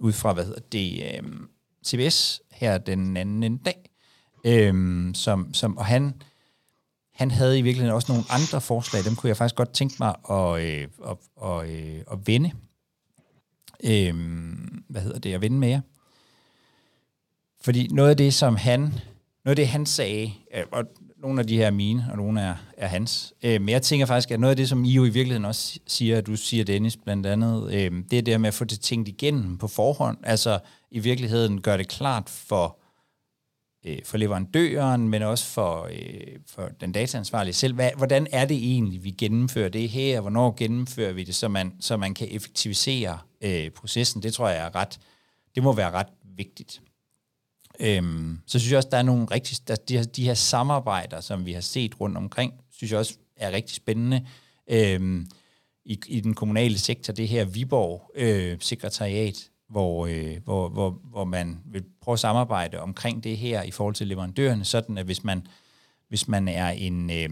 ude fra hvad hedder det, øh, CBS her den anden dag, øh, som, som, og han, han havde i virkeligheden også nogle andre forslag, dem kunne jeg faktisk godt tænke mig at, øh, at, at, øh, at vende. Øh, hvad hedder det, at vende med jer. Fordi noget af det, som han, noget af det, han sagde, øh, og nogle af de her er mine, og nogle er, er hans. Øh, men jeg tænker faktisk, at noget af det, som I jo i virkeligheden også siger, at du siger, Dennis, blandt andet, øh, det er det med at få det tænkt igennem på forhånd. Altså i virkeligheden gør det klart for, øh, for leverandøren, men også for, øh, for den dataansvarlige selv. Hvad, hvordan er det egentlig, vi gennemfører det her? Hvornår gennemfører vi det, så man, så man kan effektivisere øh, processen? Det tror jeg er ret, det må være ret vigtigt. Øhm, så synes jeg også, der er nogle rigtig, der, de, her, de her samarbejder, som vi har set rundt omkring, synes jeg også er rigtig spændende. Øhm, i, I den kommunale sektor, det her Viborg øh, sekretariat, hvor, øh, hvor, hvor, hvor man vil prøve at samarbejde omkring det her i forhold til leverandørerne, sådan at hvis man, hvis man er en... Øh,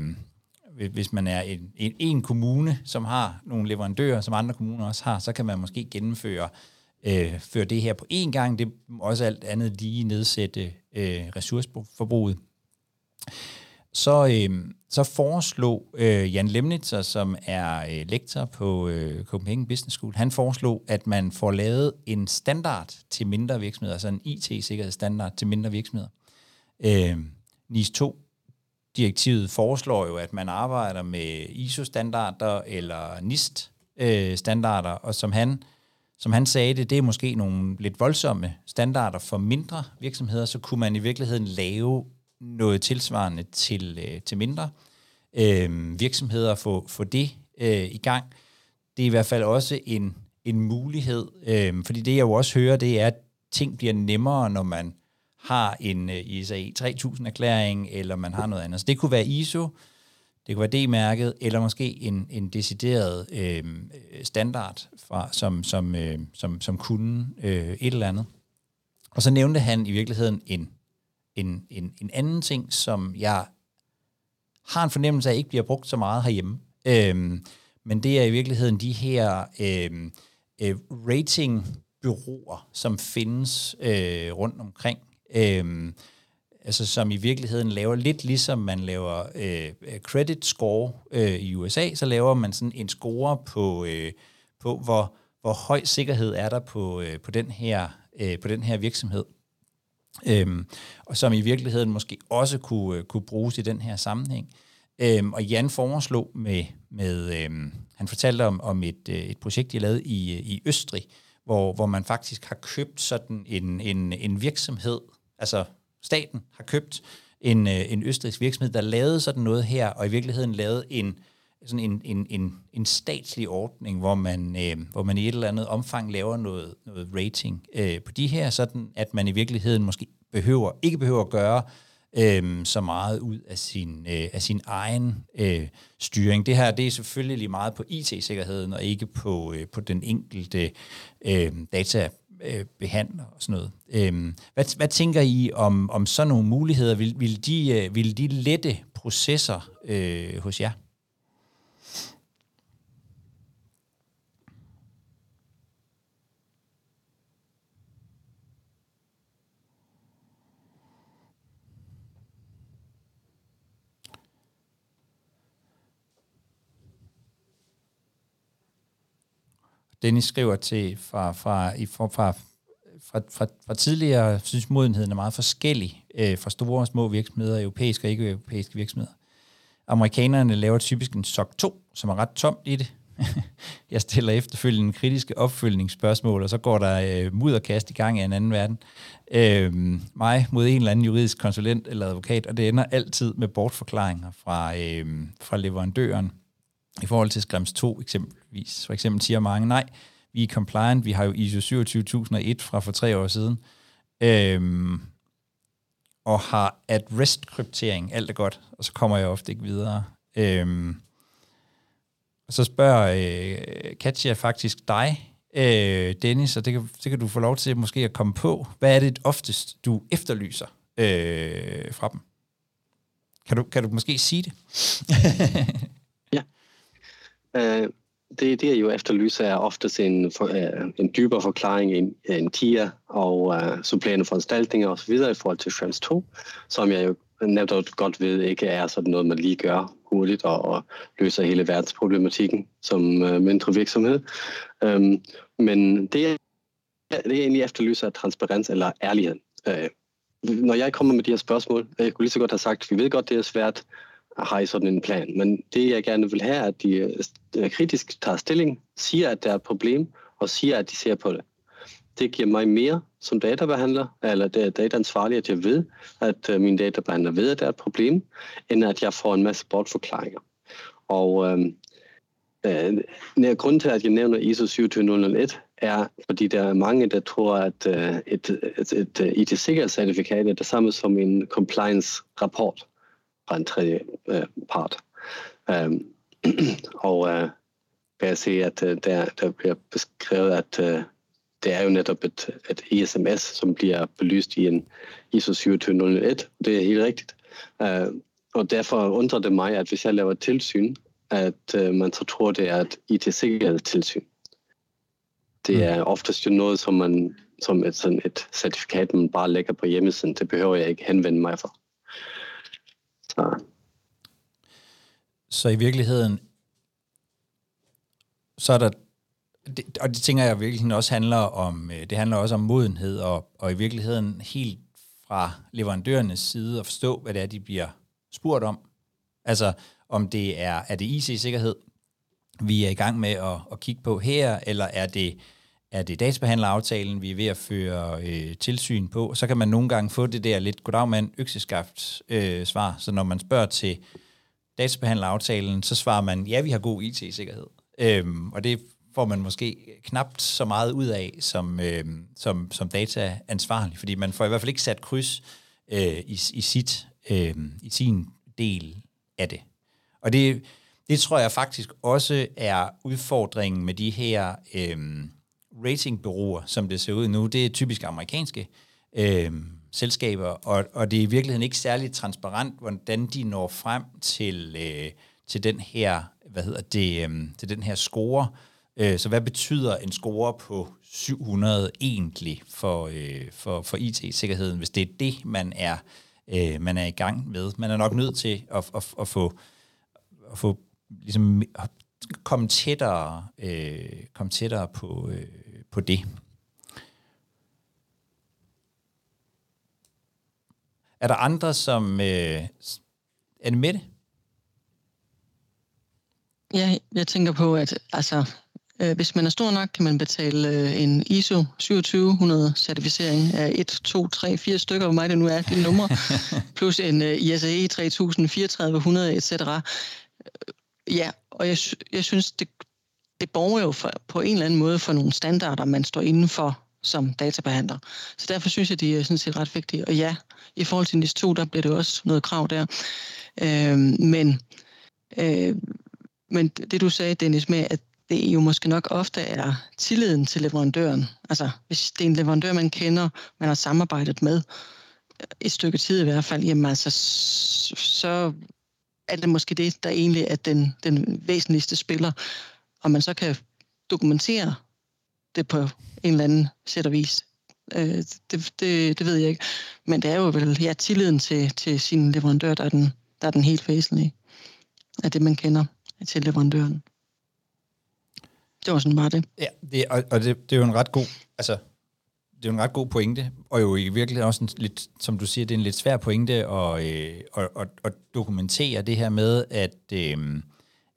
hvis man er en, en, en kommune, som har nogle leverandører, som andre kommuner også har, så kan man måske gennemføre øh, føre det her på én gang. Det må også alt andet lige nedsætte øh, ressourceforbruget. Så, øh, så foreslog øh, Jan Lemnitzer, som er øh, lektor på øh, Copenhagen Business School, han foreslog, at man får lavet en standard til mindre virksomheder, altså en IT-sikkerhedsstandard til mindre virksomheder. Øh, NIS 2 direktivet foreslår jo, at man arbejder med ISO-standarder eller NIST-standarder, øh, og som han som han sagde det, det er måske nogle lidt voldsomme standarder for mindre virksomheder, så kunne man i virkeligheden lave noget tilsvarende til, øh, til mindre øh, virksomheder, få, få det øh, i gang. Det er i hvert fald også en, en mulighed, øh, fordi det jeg jo også hører, det er, at ting bliver nemmere, når man har en øh, ISA 3000-erklæring, eller man har noget andet. Så det kunne være ISO, det kunne være D-mærket, eller måske en, en decideret øh, standard, fra, som, som, øh, som, som kunne øh, et eller andet. Og så nævnte han i virkeligheden en, en, en, en anden ting, som jeg har en fornemmelse af ikke bliver brugt så meget herhjemme. øhm, men det er i virkeligheden de her øhm, øh, ratingbyråer, som findes øh, rundt omkring. Øhm, altså som i virkeligheden laver lidt ligesom man laver øh, credit score øh, i USA, så laver man sådan en score på, øh, på hvor, hvor høj sikkerhed er der på, øh, på, den, her, øh, på den her virksomhed. Øhm, og som i virkeligheden måske også kunne, øh, kunne bruges i den her sammenhæng. Øhm, og Jan foreslog med, med øhm, han fortalte om, om et, øh, et projekt, de lavede i, øh, i Østrig, hvor, hvor man faktisk har købt sådan en, en, en virksomhed, altså staten har købt en, øh, en østrigsk virksomhed, der lavede sådan noget her, og i virkeligheden lavede en, sådan en, en, en, en statslig ordning, hvor man, øh, hvor man i et eller andet omfang laver noget, noget rating øh, på de her, sådan at man i virkeligheden måske behøver, ikke behøver at gøre øh, så meget ud af sin, øh, af sin egen øh, styring. Det her det er selvfølgelig lige meget på IT-sikkerheden, og ikke på, øh, på den enkelte øh, data øh, behandler og sådan noget. Øh, hvad, hvad tænker I om, om sådan nogle muligheder? Vil, vil, de, øh, vil de lette processer øh, hos jer? Dennis skriver til fra, fra, fra, fra, fra, fra, fra tidligere, synes modenheden er meget forskellig øh, fra store og små virksomheder, europæiske og ikke-europæiske virksomheder. Amerikanerne laver typisk en SOC 2, som er ret tomt i det. Jeg stiller efterfølgende kritiske opfølgningsspørgsmål, og så går der øh, mudderkast i gang i en anden verden. Øh, mig mod en eller anden juridisk konsulent eller advokat, og det ender altid med bortforklaringer fra, øh, fra leverandøren. I forhold til Skrems 2 eksempel vi For eksempel siger mange, nej, vi er compliant, vi har jo ISO 27001 fra for tre år siden, øhm, og har at-rest-kryptering, alt er godt, og så kommer jeg ofte ikke videre. Øhm, og så spørger øh, Katja faktisk dig, øh, Dennis, og det kan, det kan du få lov til måske at komme på. Hvad er det oftest, du efterlyser øh, fra dem? Kan du, kan du måske sige det? ja. Øh, det, det er jo efterlyser er oftest en, for, uh, en dybere forklaring, end, en TIA og uh, supplerende foranstaltninger osv. i forhold til Friends 2, som jeg jo netop godt ved ikke er sådan noget, man lige gør hurtigt og, og løser hele verdensproblematikken som uh, mindre virksomhed. Um, men det, det jeg egentlig efterlyser er transparens eller ærlighed. Uh, når jeg kommer med de her spørgsmål, jeg kunne lige så godt have sagt, vi ved godt, det er svært, har I sådan en plan. Men det, jeg gerne vil have, er, at de øh, kritisk tager stilling, siger, at der er et problem, og siger, at de ser på det. Det giver mig mere som databehandler, eller det er dataansvarlig, at jeg ved, at øh, min databehandler ved, at der er et problem, end at jeg får en masse bortforklaringer. Og øh, øh, grunden til, at jeg nævner ISO 27001, er, fordi der er mange, der tror, at øh, et, et, et, et IT-sikkerhedscertifikat er det samme som en compliance-rapport fra en tredje øh, part. Um, og øh, kan jeg se, at øh, der, der bliver beskrevet, at øh, det er jo netop et, et ISMS, som bliver belyst i en ISO 27001. Det er helt rigtigt. Uh, og derfor undrer det mig, at hvis jeg laver tilsyn, at uh, man så tror, det er et IT-sikkerhedstilsyn. Det mm. er oftest jo noget, som man som et, sådan et certifikat, man bare lægger på hjemmesiden. Det behøver jeg ikke henvende mig for. Så. så i virkeligheden, så er der, det, og det tænker jeg virkelig også handler om, øh, det handler også om modenhed, og, og i virkeligheden helt fra leverandørernes side at forstå, hvad det er, de bliver spurgt om. Altså, om det er, er det IC-sikkerhed, vi er i gang med at, at kigge på her, eller er det er det databehandleraftalen, vi er ved at føre øh, tilsyn på, så kan man nogle gange få det der lidt goddag økseskaft øh, svar. Så når man spørger til databehandleraftalen, så svarer man, ja, vi har god IT-sikkerhed. Øhm, og det får man måske knapt så meget ud af som, øh, som, som dataansvarlig, fordi man får i hvert fald ikke sat kryds øh, i, i, sit, øh, i sin del af det. Og det, det tror jeg faktisk også er udfordringen med de her... Øh, ratingbureauer, som det ser ud nu, det er typisk amerikanske øh, selskaber, og, og det er i virkeligheden ikke særlig transparent, hvordan de når frem til, øh, til den her, hvad hedder det, øh, til den her score. Øh, så hvad betyder en score på 700 egentlig for, øh, for, for IT-sikkerheden, hvis det er det, man er, øh, man er i gang med? Man er nok nødt til at, at, at få, at få ligesom, komme tættere, øh, komme tættere på, øh, på det. Er der andre, som øh, er det med det? Ja, jeg tænker på, at altså, øh, hvis man er stor nok, kan man betale øh, en ISO 2700 certificering af 1, 2, 3, 4 stykker, hvor meget det nu er, de numre, plus en øh, ISAE 3000, 3400, etc. Ja, og jeg, jeg synes, det, det borger jo for, på en eller anden måde for nogle standarder, man står inden for som databehandler. Så derfor synes jeg, de er sådan set ret vigtige. Og ja, i forhold til NIS 2, der bliver det også noget krav der. Øh, men, øh, men det du sagde, Dennis, med at det jo måske nok ofte er tilliden til leverandøren. Altså, hvis det er en leverandør, man kender, man har samarbejdet med øh, et stykke tid i hvert fald, jamen altså, så er det måske det, der egentlig er den, den væsentligste spiller om man så kan dokumentere det på en eller anden sæt og vis. Øh, det, det, det ved jeg ikke. Men det er jo vel ja, tilliden til, til sin leverandør, der er, den, der er den helt væsentlige af det, man kender til leverandøren. Det var sådan bare det. Ja, det, og, og det, det er jo en ret god, altså, det er jo en ret god pointe, og jo i virkeligheden også en lidt, som du siger, det er en lidt svær pointe at, øh, at, at, at dokumentere det her med, at, øh,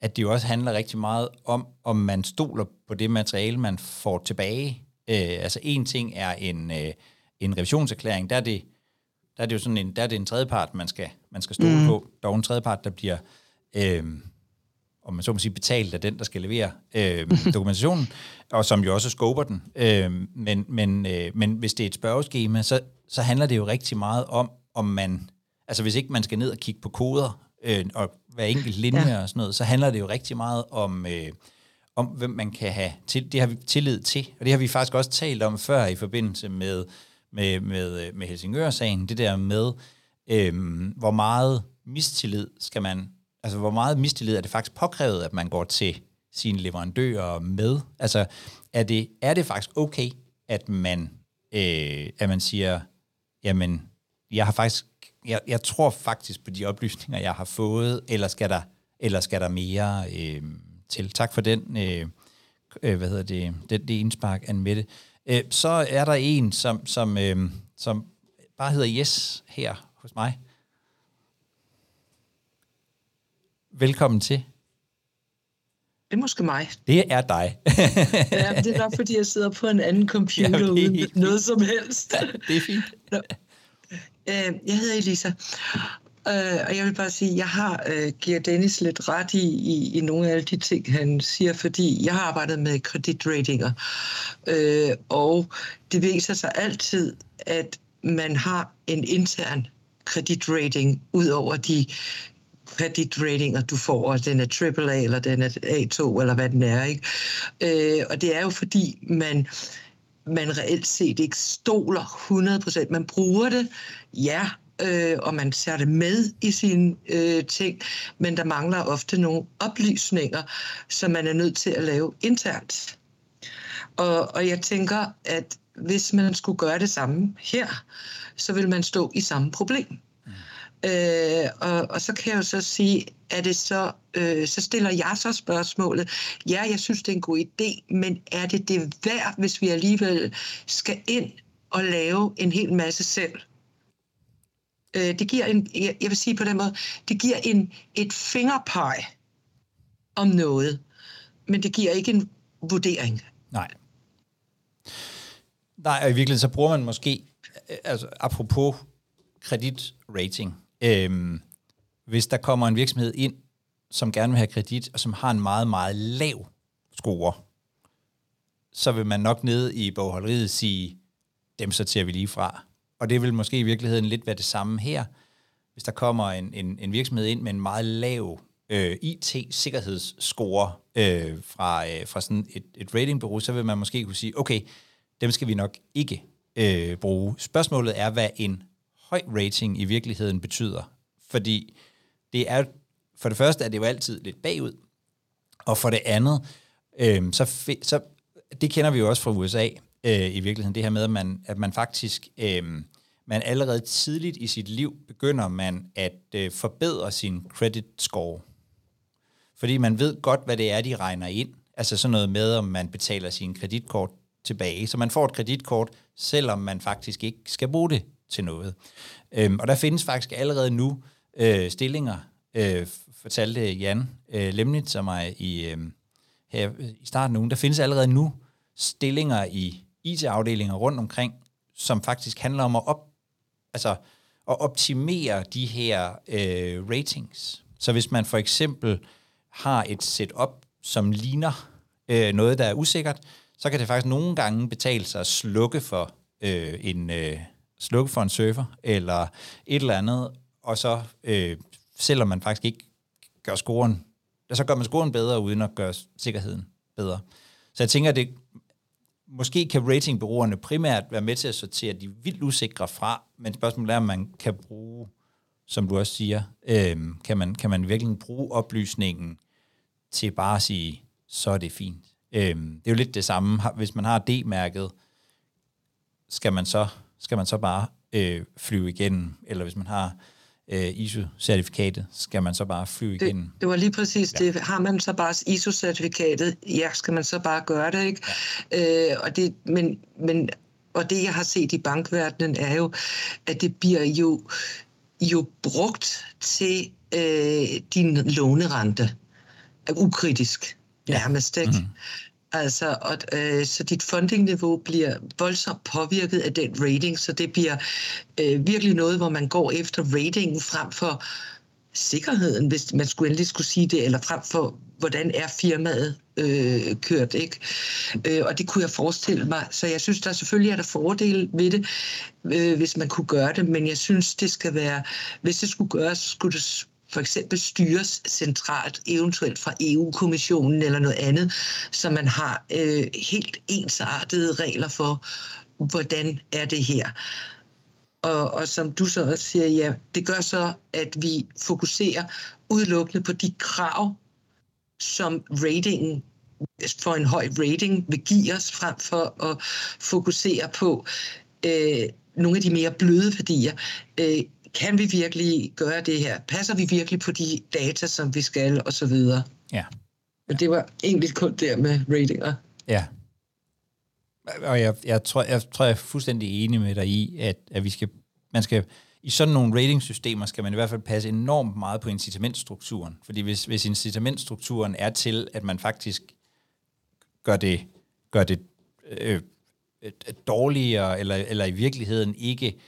at det jo også handler rigtig meget om, om man stoler på det materiale, man får tilbage. Øh, altså en ting er en, øh, en revisionserklæring, der er det, der er det jo sådan en, der er det en tredjepart, man skal, man skal stole mm. på. Der er en tredjepart, der bliver, øh, om man så må sige, betalt af den, der skal levere øh, dokumentationen, og som jo også skober den. Øh, men, men, øh, men hvis det er et spørgeskema, så, så handler det jo rigtig meget om, om man, altså hvis ikke man skal ned og kigge på koder, øh, og hver enkelt linje ja. og sådan noget, så handler det jo rigtig meget om, øh, om hvem man kan have til, det har vi tillid til, og det har vi faktisk også talt om før i forbindelse med, med, med, med Helsingør-sagen, det der med, øh, hvor meget mistillid skal man, altså hvor meget mistillid er det faktisk påkrævet, at man går til sine leverandører med? Altså, er det, er det faktisk okay, at man, øh, at man siger, jamen, jeg har faktisk, jeg, jeg tror faktisk på de oplysninger, jeg har fået, eller skal der, eller skal der mere øh, til? Tak for den, øh, øh, hvad hedder det, det, det indspark, Anne Mette. Øh, så er der en, som, som, øh, som bare hedder Yes her hos mig. Velkommen til. Det er måske mig. Det er dig. ja, det er nok, fordi jeg sidder på en anden computer ja, uden noget som helst. Ja, det er fint. Øh, jeg hedder Elisa, øh, og jeg vil bare sige, at jeg har øh, giver Dennis lidt ret i, i, i nogle af alle de ting, han siger, fordi jeg har arbejdet med kreditratinger, øh, og det viser sig altid, at man har en intern kreditrating ud over de kreditratinger, du får, og den er AAA, eller den er A2, eller hvad den er. Ikke? Øh, og det er jo fordi, man, man reelt set ikke stoler 100%. Man bruger det, ja, øh, og man ser det med i sine øh, ting, men der mangler ofte nogle oplysninger, som man er nødt til at lave internt. Og, og jeg tænker, at hvis man skulle gøre det samme her, så vil man stå i samme problem. Øh, og, og så kan jeg jo så sige, er det så, øh, så stiller jeg så spørgsmålet, ja, jeg synes, det er en god idé, men er det det værd, hvis vi alligevel skal ind og lave en hel masse selv? Øh, det giver en, jeg, jeg vil sige på den måde, det giver en, et fingerpeg om noget, men det giver ikke en vurdering. Nej. Nej, og i virkeligheden så bruger man måske, øh, altså apropos kreditrating, Øhm, hvis der kommer en virksomhed ind, som gerne vil have kredit, og som har en meget, meget lav score, så vil man nok nede i bogholderiet sige, dem sorterer vi lige fra. Og det vil måske i virkeligheden lidt være det samme her. Hvis der kommer en, en, en virksomhed ind med en meget lav øh, IT-sikkerhedsscore øh, fra, øh, fra sådan et, et ratingbureau, så vil man måske kunne sige, okay, dem skal vi nok ikke øh, bruge. Spørgsmålet er, hvad en høj rating i virkeligheden betyder. Fordi det er, for det første er det jo altid lidt bagud, og for det andet, øh, så, så det kender vi jo også fra USA øh, i virkeligheden, det her med, at man, at man faktisk, øh, man allerede tidligt i sit liv begynder man at øh, forbedre sin credit score. Fordi man ved godt, hvad det er, de regner ind. Altså sådan noget med, om man betaler sin kreditkort tilbage. Så man får et kreditkort, selvom man faktisk ikke skal bruge det til noget. Øhm, og der findes faktisk allerede nu øh, stillinger, øh, fortalte Jan øh, Lemnitz og mig i, øh, her i starten af ugen, der findes allerede nu stillinger i IT-afdelinger rundt omkring, som faktisk handler om at, op, altså, at optimere de her øh, ratings. Så hvis man for eksempel har et setup, som ligner øh, noget, der er usikkert, så kan det faktisk nogle gange betale sig at slukke for øh, en, øh, slukke for en server, eller et eller andet, og så, øh, selvom man faktisk ikke gør scoren, så gør man scoren bedre, uden at gøre sikkerheden bedre. Så jeg tænker, at det, måske kan ratingbureauerne primært være med til at sortere de vildt usikre fra, men spørgsmålet er, om man kan bruge, som du også siger, øh, kan, man, kan man virkelig bruge oplysningen til bare at sige, så er det fint. Øh, det er jo lidt det samme, hvis man har D-mærket, skal man så skal man så bare øh, flyve igennem, eller hvis man har øh, ISO-certifikatet, skal man så bare flyve det, igennem. Det var lige præcis ja. det. Har man så bare ISO-certifikatet, ja, skal man så bare gøre det, ikke? Ja. Øh, og det, men, men, og det, jeg har set i bankverdenen, er jo, at det bliver jo, jo brugt til øh, din lånerente. Ukritisk, nærmest, ikke? Mm-hmm. Altså, og, øh, så dit fundingniveau bliver voldsomt påvirket af den rating, så det bliver øh, virkelig noget, hvor man går efter ratingen frem for sikkerheden, hvis man skulle endelig skulle sige det, eller frem for, hvordan er firmaet øh, kørt, ikke? Øh, og det kunne jeg forestille mig. Så jeg synes, der selvfølgelig er der fordele ved det, øh, hvis man kunne gøre det, men jeg synes, det skal være, hvis det skulle gøres, skulle det for eksempel styres centralt, eventuelt fra EU-kommissionen eller noget andet, så man har øh, helt ensartede regler for, hvordan er det her. Og, og som du så også siger, ja, det gør så, at vi fokuserer udelukkende på de krav, som ratingen for en høj rating vil give os, frem for at fokusere på øh, nogle af de mere bløde værdier. Øh, kan vi virkelig gøre det her? Passer vi virkelig på de data, som vi skal, og så videre? Ja. Men det var egentlig kun der med ratinger. Ja. Og jeg, jeg, tror, jeg tror, jeg er fuldstændig enig med dig i, at, at vi skal, man skal, i sådan nogle ratingsystemer skal man i hvert fald passe enormt meget på incitamentstrukturen. Fordi hvis, hvis incitamentstrukturen er til, at man faktisk gør det, gør det øh, dårligere, eller, eller i virkeligheden ikke,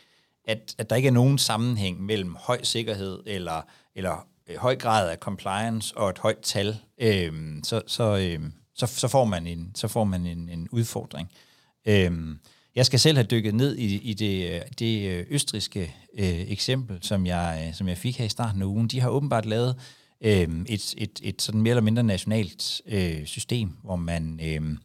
at, at der ikke er nogen sammenhæng mellem høj sikkerhed eller, eller øh, høj grad af compliance og et højt tal, øh, så, så, øh, så, så får man en, så får man en, en udfordring. Øh, jeg skal selv have dykket ned i, i det, øh, det øh, østriske øh, eksempel, som jeg, øh, som jeg fik her i starten af ugen. De har åbenbart lavet øh, et, et, et sådan mere eller mindre nationalt øh, system, hvor man, øh,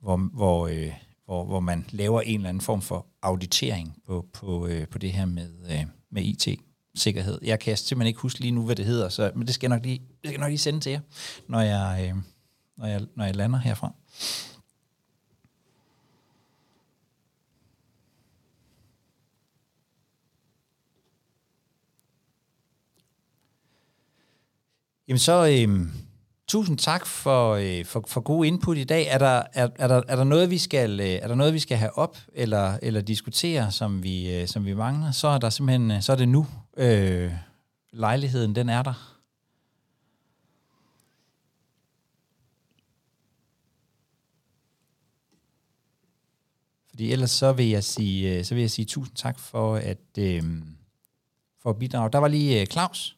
hvor, hvor, øh, hvor, hvor man laver en eller anden form for auditering på, på, øh, på det her med, øh, med IT-sikkerhed. Jeg kan simpelthen ikke huske lige nu, hvad det hedder, så, men det skal jeg nok lige, det skal jeg nok lige sende til jer, når jeg, øh, når jeg, når jeg lander herfra. Jamen så, øh, tusind tak for, øh, for, for god input i dag. Er der, er, er, der, er der noget, vi skal, øh, er der noget, vi skal have op eller, eller diskutere, som vi, øh, som vi mangler, så er der simpelthen, øh, så er det nu. Øh, lejligheden, den er der. Fordi ellers så vil jeg sige, øh, så vil jeg sige tusind tak for at, øh, for at bidrage. Der var lige øh, Claus.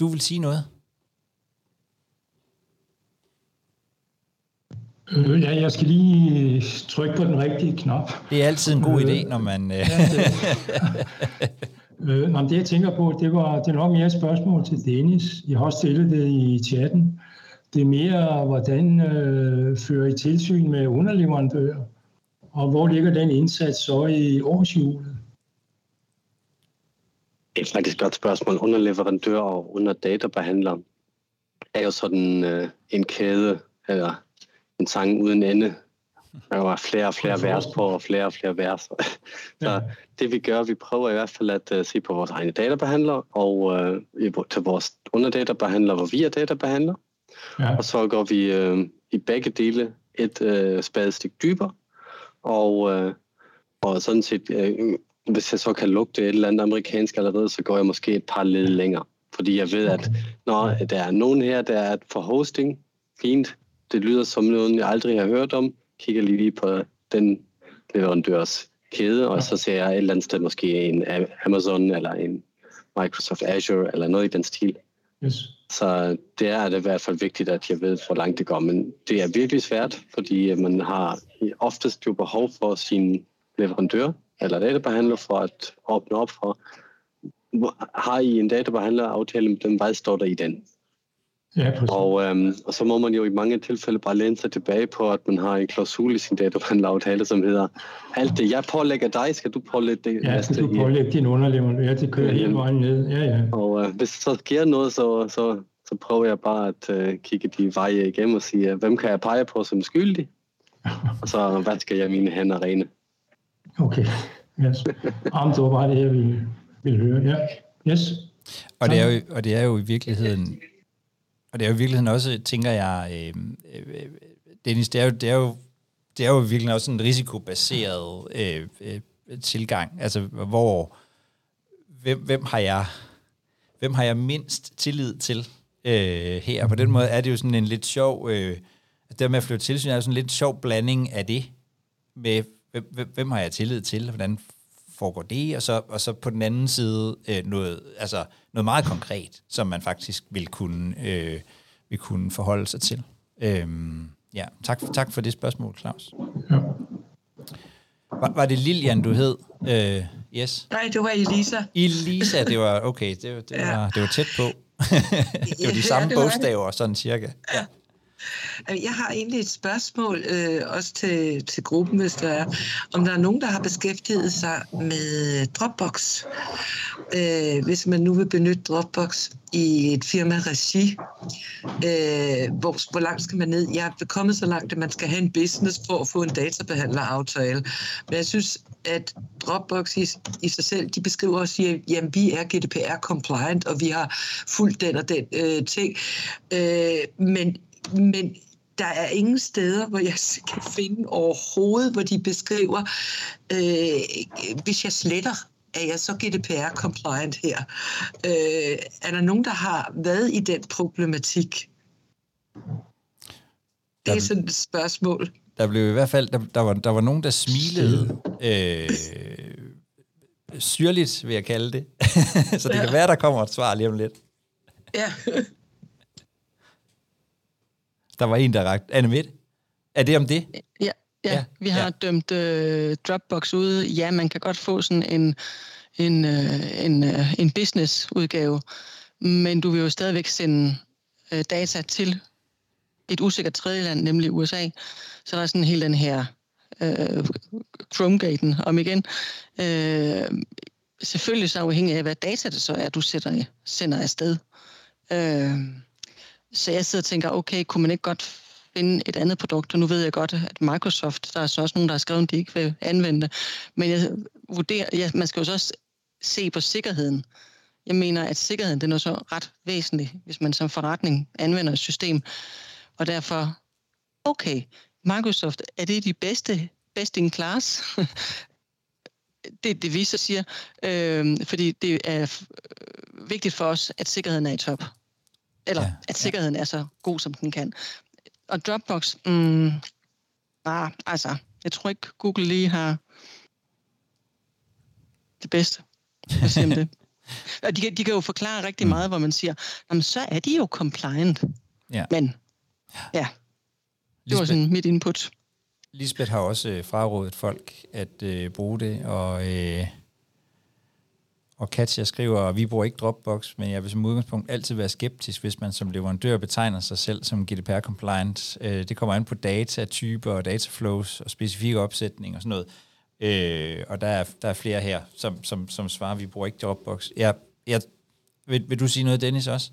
Du vil sige noget? Øh, ja, jeg skal lige trykke på den rigtige knap. Det er altid en god øh, idé, når man... Øh... ja, det, øh, det jeg tænker på, det var det er nok mere et spørgsmål til Dennis. Jeg har også stillet det i chatten. Det er mere, hvordan øh, fører I tilsyn med underleverandører? Og hvor ligger den indsats så i årshjulet? Det er faktisk et godt spørgsmål. Underleverandør og underdatabehandler er jo sådan øh, en kæde, eller en sang uden ende. Der var flere og flere vers på, og flere og flere vers. Så det vi gør, vi prøver i hvert fald at uh, se på vores egne databehandler, og uh, til vores underdatabehandler, hvor vi er databehandler. Ja. Og så går vi uh, i begge dele et uh, spadestik dybere, og, uh, og sådan set, uh, hvis jeg så kan lugte et eller andet amerikansk allerede, så går jeg måske et par led længere. Fordi jeg ved, at når der er nogen her, der er for hosting, fint, det lyder som noget, jeg aldrig har hørt om. Kigger lige på den leverandørs kæde, og så ser jeg et eller andet sted måske en Amazon eller en Microsoft Azure eller noget i den stil. Yes. Så det er det i hvert fald vigtigt, at jeg ved, hvor langt det går. Men det er virkelig svært, fordi man har oftest jo behov for sin leverandør eller databehandler for at åbne op for, har I en databehandler aftale med dem, hvad står der i den? Ja, og, øhm, og så må man jo i mange tilfælde bare læne sig tilbage på, at man har en klausul i sin databehandleraftale, som hedder, alt det jeg pålægger dig, skal du pålægge det Ja, skal du pålægge din underleverandør, ja, det kører ja, hele vejen ned. Ja, ja. Og øh, hvis så sker noget, så, så, så prøver jeg bare at øh, kigge de veje igennem og sige, hvem kan jeg pege på som skyldig? og så hvad skal jeg mine hænder rene. Okay, yes. Jamen, det var bare det, jeg ville, ville høre. Ja, yes. Og det, er jo, og det er jo i virkeligheden og det er jo i virkeligheden også, tænker jeg, øh, øh, Dennis, det er jo, det er jo, det er jo virkelig også en risikobaseret øh, øh, tilgang. Altså, hvor, hvem, hvem har jeg, hvem har jeg mindst tillid til øh, her? På den måde er det jo sådan en lidt sjov, øh, det med at flytte tilsyn er jo sådan en lidt sjov blanding af det, med hvem, hvem har jeg tillid til, hvordan foregår det, og så, og så på den anden side øh, noget, altså noget meget konkret, som man faktisk vil kunne, øh, vil kunne forholde sig til. Øhm, ja, tak, tak for det spørgsmål, Claus. Ja. Var, var det Lilian, du hed, øh, Yes. Nej, det var Elisa. Elisa, det var okay, det, var- det, Ja. var, det var tæt på. det var de samme det var bogstaver, sådan cirka. Ja. Jeg har egentlig et spørgsmål, øh, også til, til gruppen, hvis der er, om der er nogen, der har beskæftiget sig med Dropbox. Øh, hvis man nu vil benytte Dropbox i et firma-regi, øh, hvor, hvor langt skal man ned? Jeg er kommet så langt, at man skal have en business for at få en databehandler-aftale. Men jeg synes, at Dropbox i, i sig selv, de beskriver og siger, jamen vi er GDPR-compliant, og vi har fulgt den og den øh, ting. Øh, men men der er ingen steder, hvor jeg kan finde overhovedet, hvor de beskriver, øh, hvis jeg sletter, er jeg så GDPR-compliant her? Øh, er der nogen, der har været i den problematik? Det er sådan et spørgsmål. Der blev i hvert fald, der, der, var, der var nogen, der smilede øh, syrligt, vil jeg kalde det. Så det kan være, der kommer et svar lige om lidt. Ja. Der var en, der rakte. Anne Midt, er det om det? Ja, ja, Ja, vi har ja. dømt øh, Dropbox ude. Ja, man kan godt få sådan en, en, øh, en, øh, en business-udgave, men du vil jo stadigvæk sende øh, data til et usikkert tredjeland, nemlig USA. Så der er sådan hele den her øh, Chromegaten om igen. Øh, selvfølgelig så afhængig af, hvad data det så er, du sætter, sender afsted. Øh, så jeg sidder og tænker, okay, kunne man ikke godt finde et andet produkt? Og nu ved jeg godt, at Microsoft, der er så også nogen, der har skrevet, at de ikke vil anvende det. Men jeg vurderer, ja, man skal jo så også se på sikkerheden. Jeg mener, at sikkerheden den er så ret væsentlig, hvis man som forretning anvender et system. Og derfor, okay, Microsoft, er det de bedste, best in class? det er det, vi så siger. Øh, fordi det er vigtigt for os, at sikkerheden er i top. Eller Ja, at sikkerheden ja. er så god, som den kan. Og Dropbox, mm, ah, altså, jeg tror ikke, Google lige har det bedste. Siger om det? Og de, kan- de kan jo forklare rigtig meget, hvor man siger, jamen, så er de jo compliant. Ja. Men, ja, det var Lisbeth, sådan mit input. Lisbeth har også øh, frarådet folk at øh, bruge det, og, øh, og Katja skriver, at vi bruger ikke Dropbox, men jeg vil som udgangspunkt altid være skeptisk, hvis man som leverandør betegner sig selv som GDPR-compliant. Øh, det kommer an på data, typer og dataflows og specifikke opsætning og sådan noget. Øh, og der er, der er flere her, som, som, som svarer, at vi bruger ikke Dropbox. Jeg, jeg, vil, vil du sige noget, Dennis, også?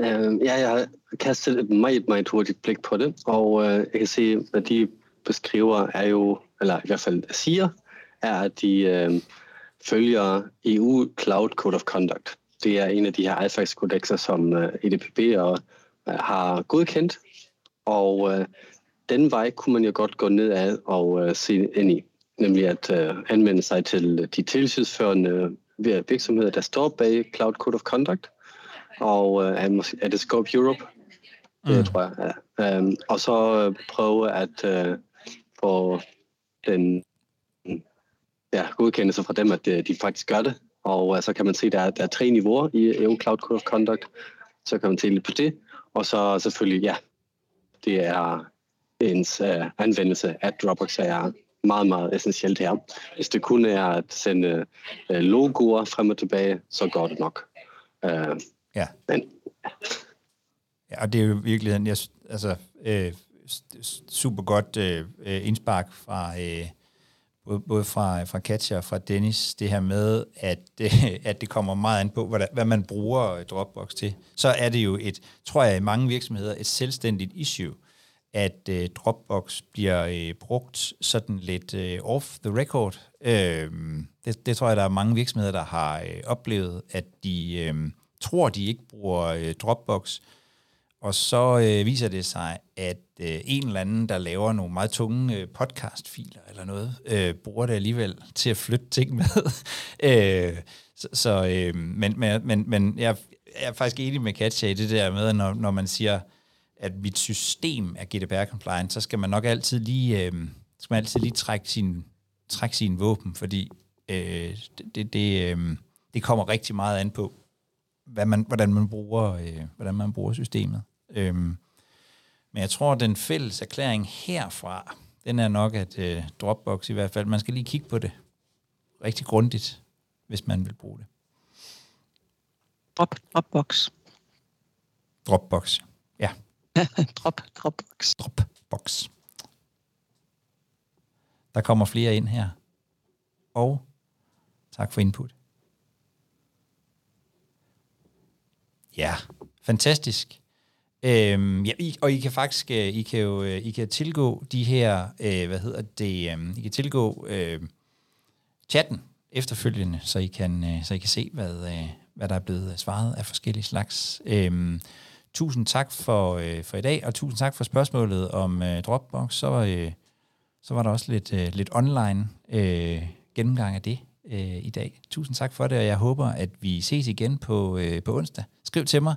Øh, ja, jeg har kastet et meget, meget hurtigt blik på det, og øh, jeg kan se, hvad de beskriver er jo, eller i hvert fald siger, er, at de øh, følger EU Cloud Code of Conduct. Det er en af de her IFAX-kodexer, som øh, EDPB og, øh, har godkendt, og øh, den vej kunne man jo godt gå ned ad og øh, se ind i, nemlig at øh, anvende sig til de tilsynsførende virksomheder, der står bag Cloud Code of Conduct, og øh, er, er det Scope Europe, det Mm. tror jeg. Ja. Um, og så øh, prøve at øh, få den ja, godkendelse fra dem, at øh, de faktisk gør det. Og øh, så kan man se, at der, er- der er tre niveauer i EU Cloud Code of Conduct. Så kan man se lidt på det. Og så selvfølgelig, ja, det er ens øh, anvendelse af Dropbox er meget, meget essentielt her. Hvis det kun er at sende øh, logoer frem og tilbage, så går det nok. Øh, Ja. men Ja, og det er jo i virkeligheden, jeg, altså, øh, super godt øh, indspark fra, øh, både, fra, fra Katja og fra Dennis, det her med, at, at det kommer meget an på, hvad, hvad man bruger Dropbox til. Så er det jo et, tror jeg i mange virksomheder, et selvstændigt issue, at øh, Dropbox bliver øh, brugt sådan lidt øh, off the record. Øh, det, det tror jeg, der er mange virksomheder, der har øh, oplevet, at de øh, tror, de ikke bruger øh, Dropbox, og så øh, viser det sig, at øh, en eller anden, der laver nogle meget tunge øh, podcastfiler eller noget, øh, bruger det alligevel til at flytte ting med. øh, så, så, øh, men, men, men, jeg, jeg er faktisk enig med Katja i det der med, når, når man siger, at mit system er GDPR-compliant, så skal man nok altid lige, øh, skal man altid lige trække sin, trække sin våben, fordi øh, det, det, det, øh, det kommer rigtig meget an på, hvad man, hvordan, man bruger, øh, hvordan man bruger systemet. Øhm, men jeg tror, at den fælles erklæring herfra, den er nok, at øh, Dropbox i hvert fald, man skal lige kigge på det. rigtig grundigt, hvis man vil bruge det. Drop, Dropbox. Dropbox. Ja. drop, Dropbox. Dropbox. Der kommer flere ind her. Og tak for input. Ja, fantastisk. Øhm, ja, I, og I kan faktisk, øh, I kan jo, øh, I kan tilgå de her, øh, hvad hedder det, øh, I kan tilgå øh, chatten efterfølgende, så I kan, øh, så I kan se, hvad, øh, hvad der er blevet svaret af forskellige slags. Øhm, tusind tak for, øh, for i dag, og tusind tak for spørgsmålet om øh, Dropbox. Så, øh, så var der også lidt, øh, lidt online øh, gennemgang af det øh, i dag. Tusind tak for det, og jeg håber, at vi ses igen på, øh, på onsdag. Skriv til mig,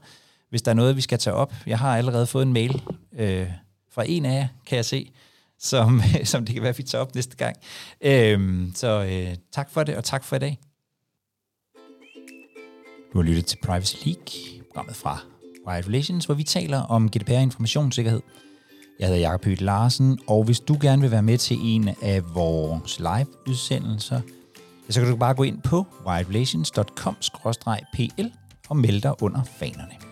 hvis der er noget, vi skal tage op. Jeg har allerede fået en mail øh, fra en af jer, kan jeg se, som, som det kan være, at vi tager op næste gang. Øh, så øh, tak for det, og tak for i dag. Du har lyttet til Privacy League, programmet fra Wired Relations, hvor vi taler om GDPR informationssikkerhed. Jeg hedder Jakob Høgh Larsen, og hvis du gerne vil være med til en af vores live-udsendelser, så kan du bare gå ind på wiredrelations.com-pl og melde dig under fanerne.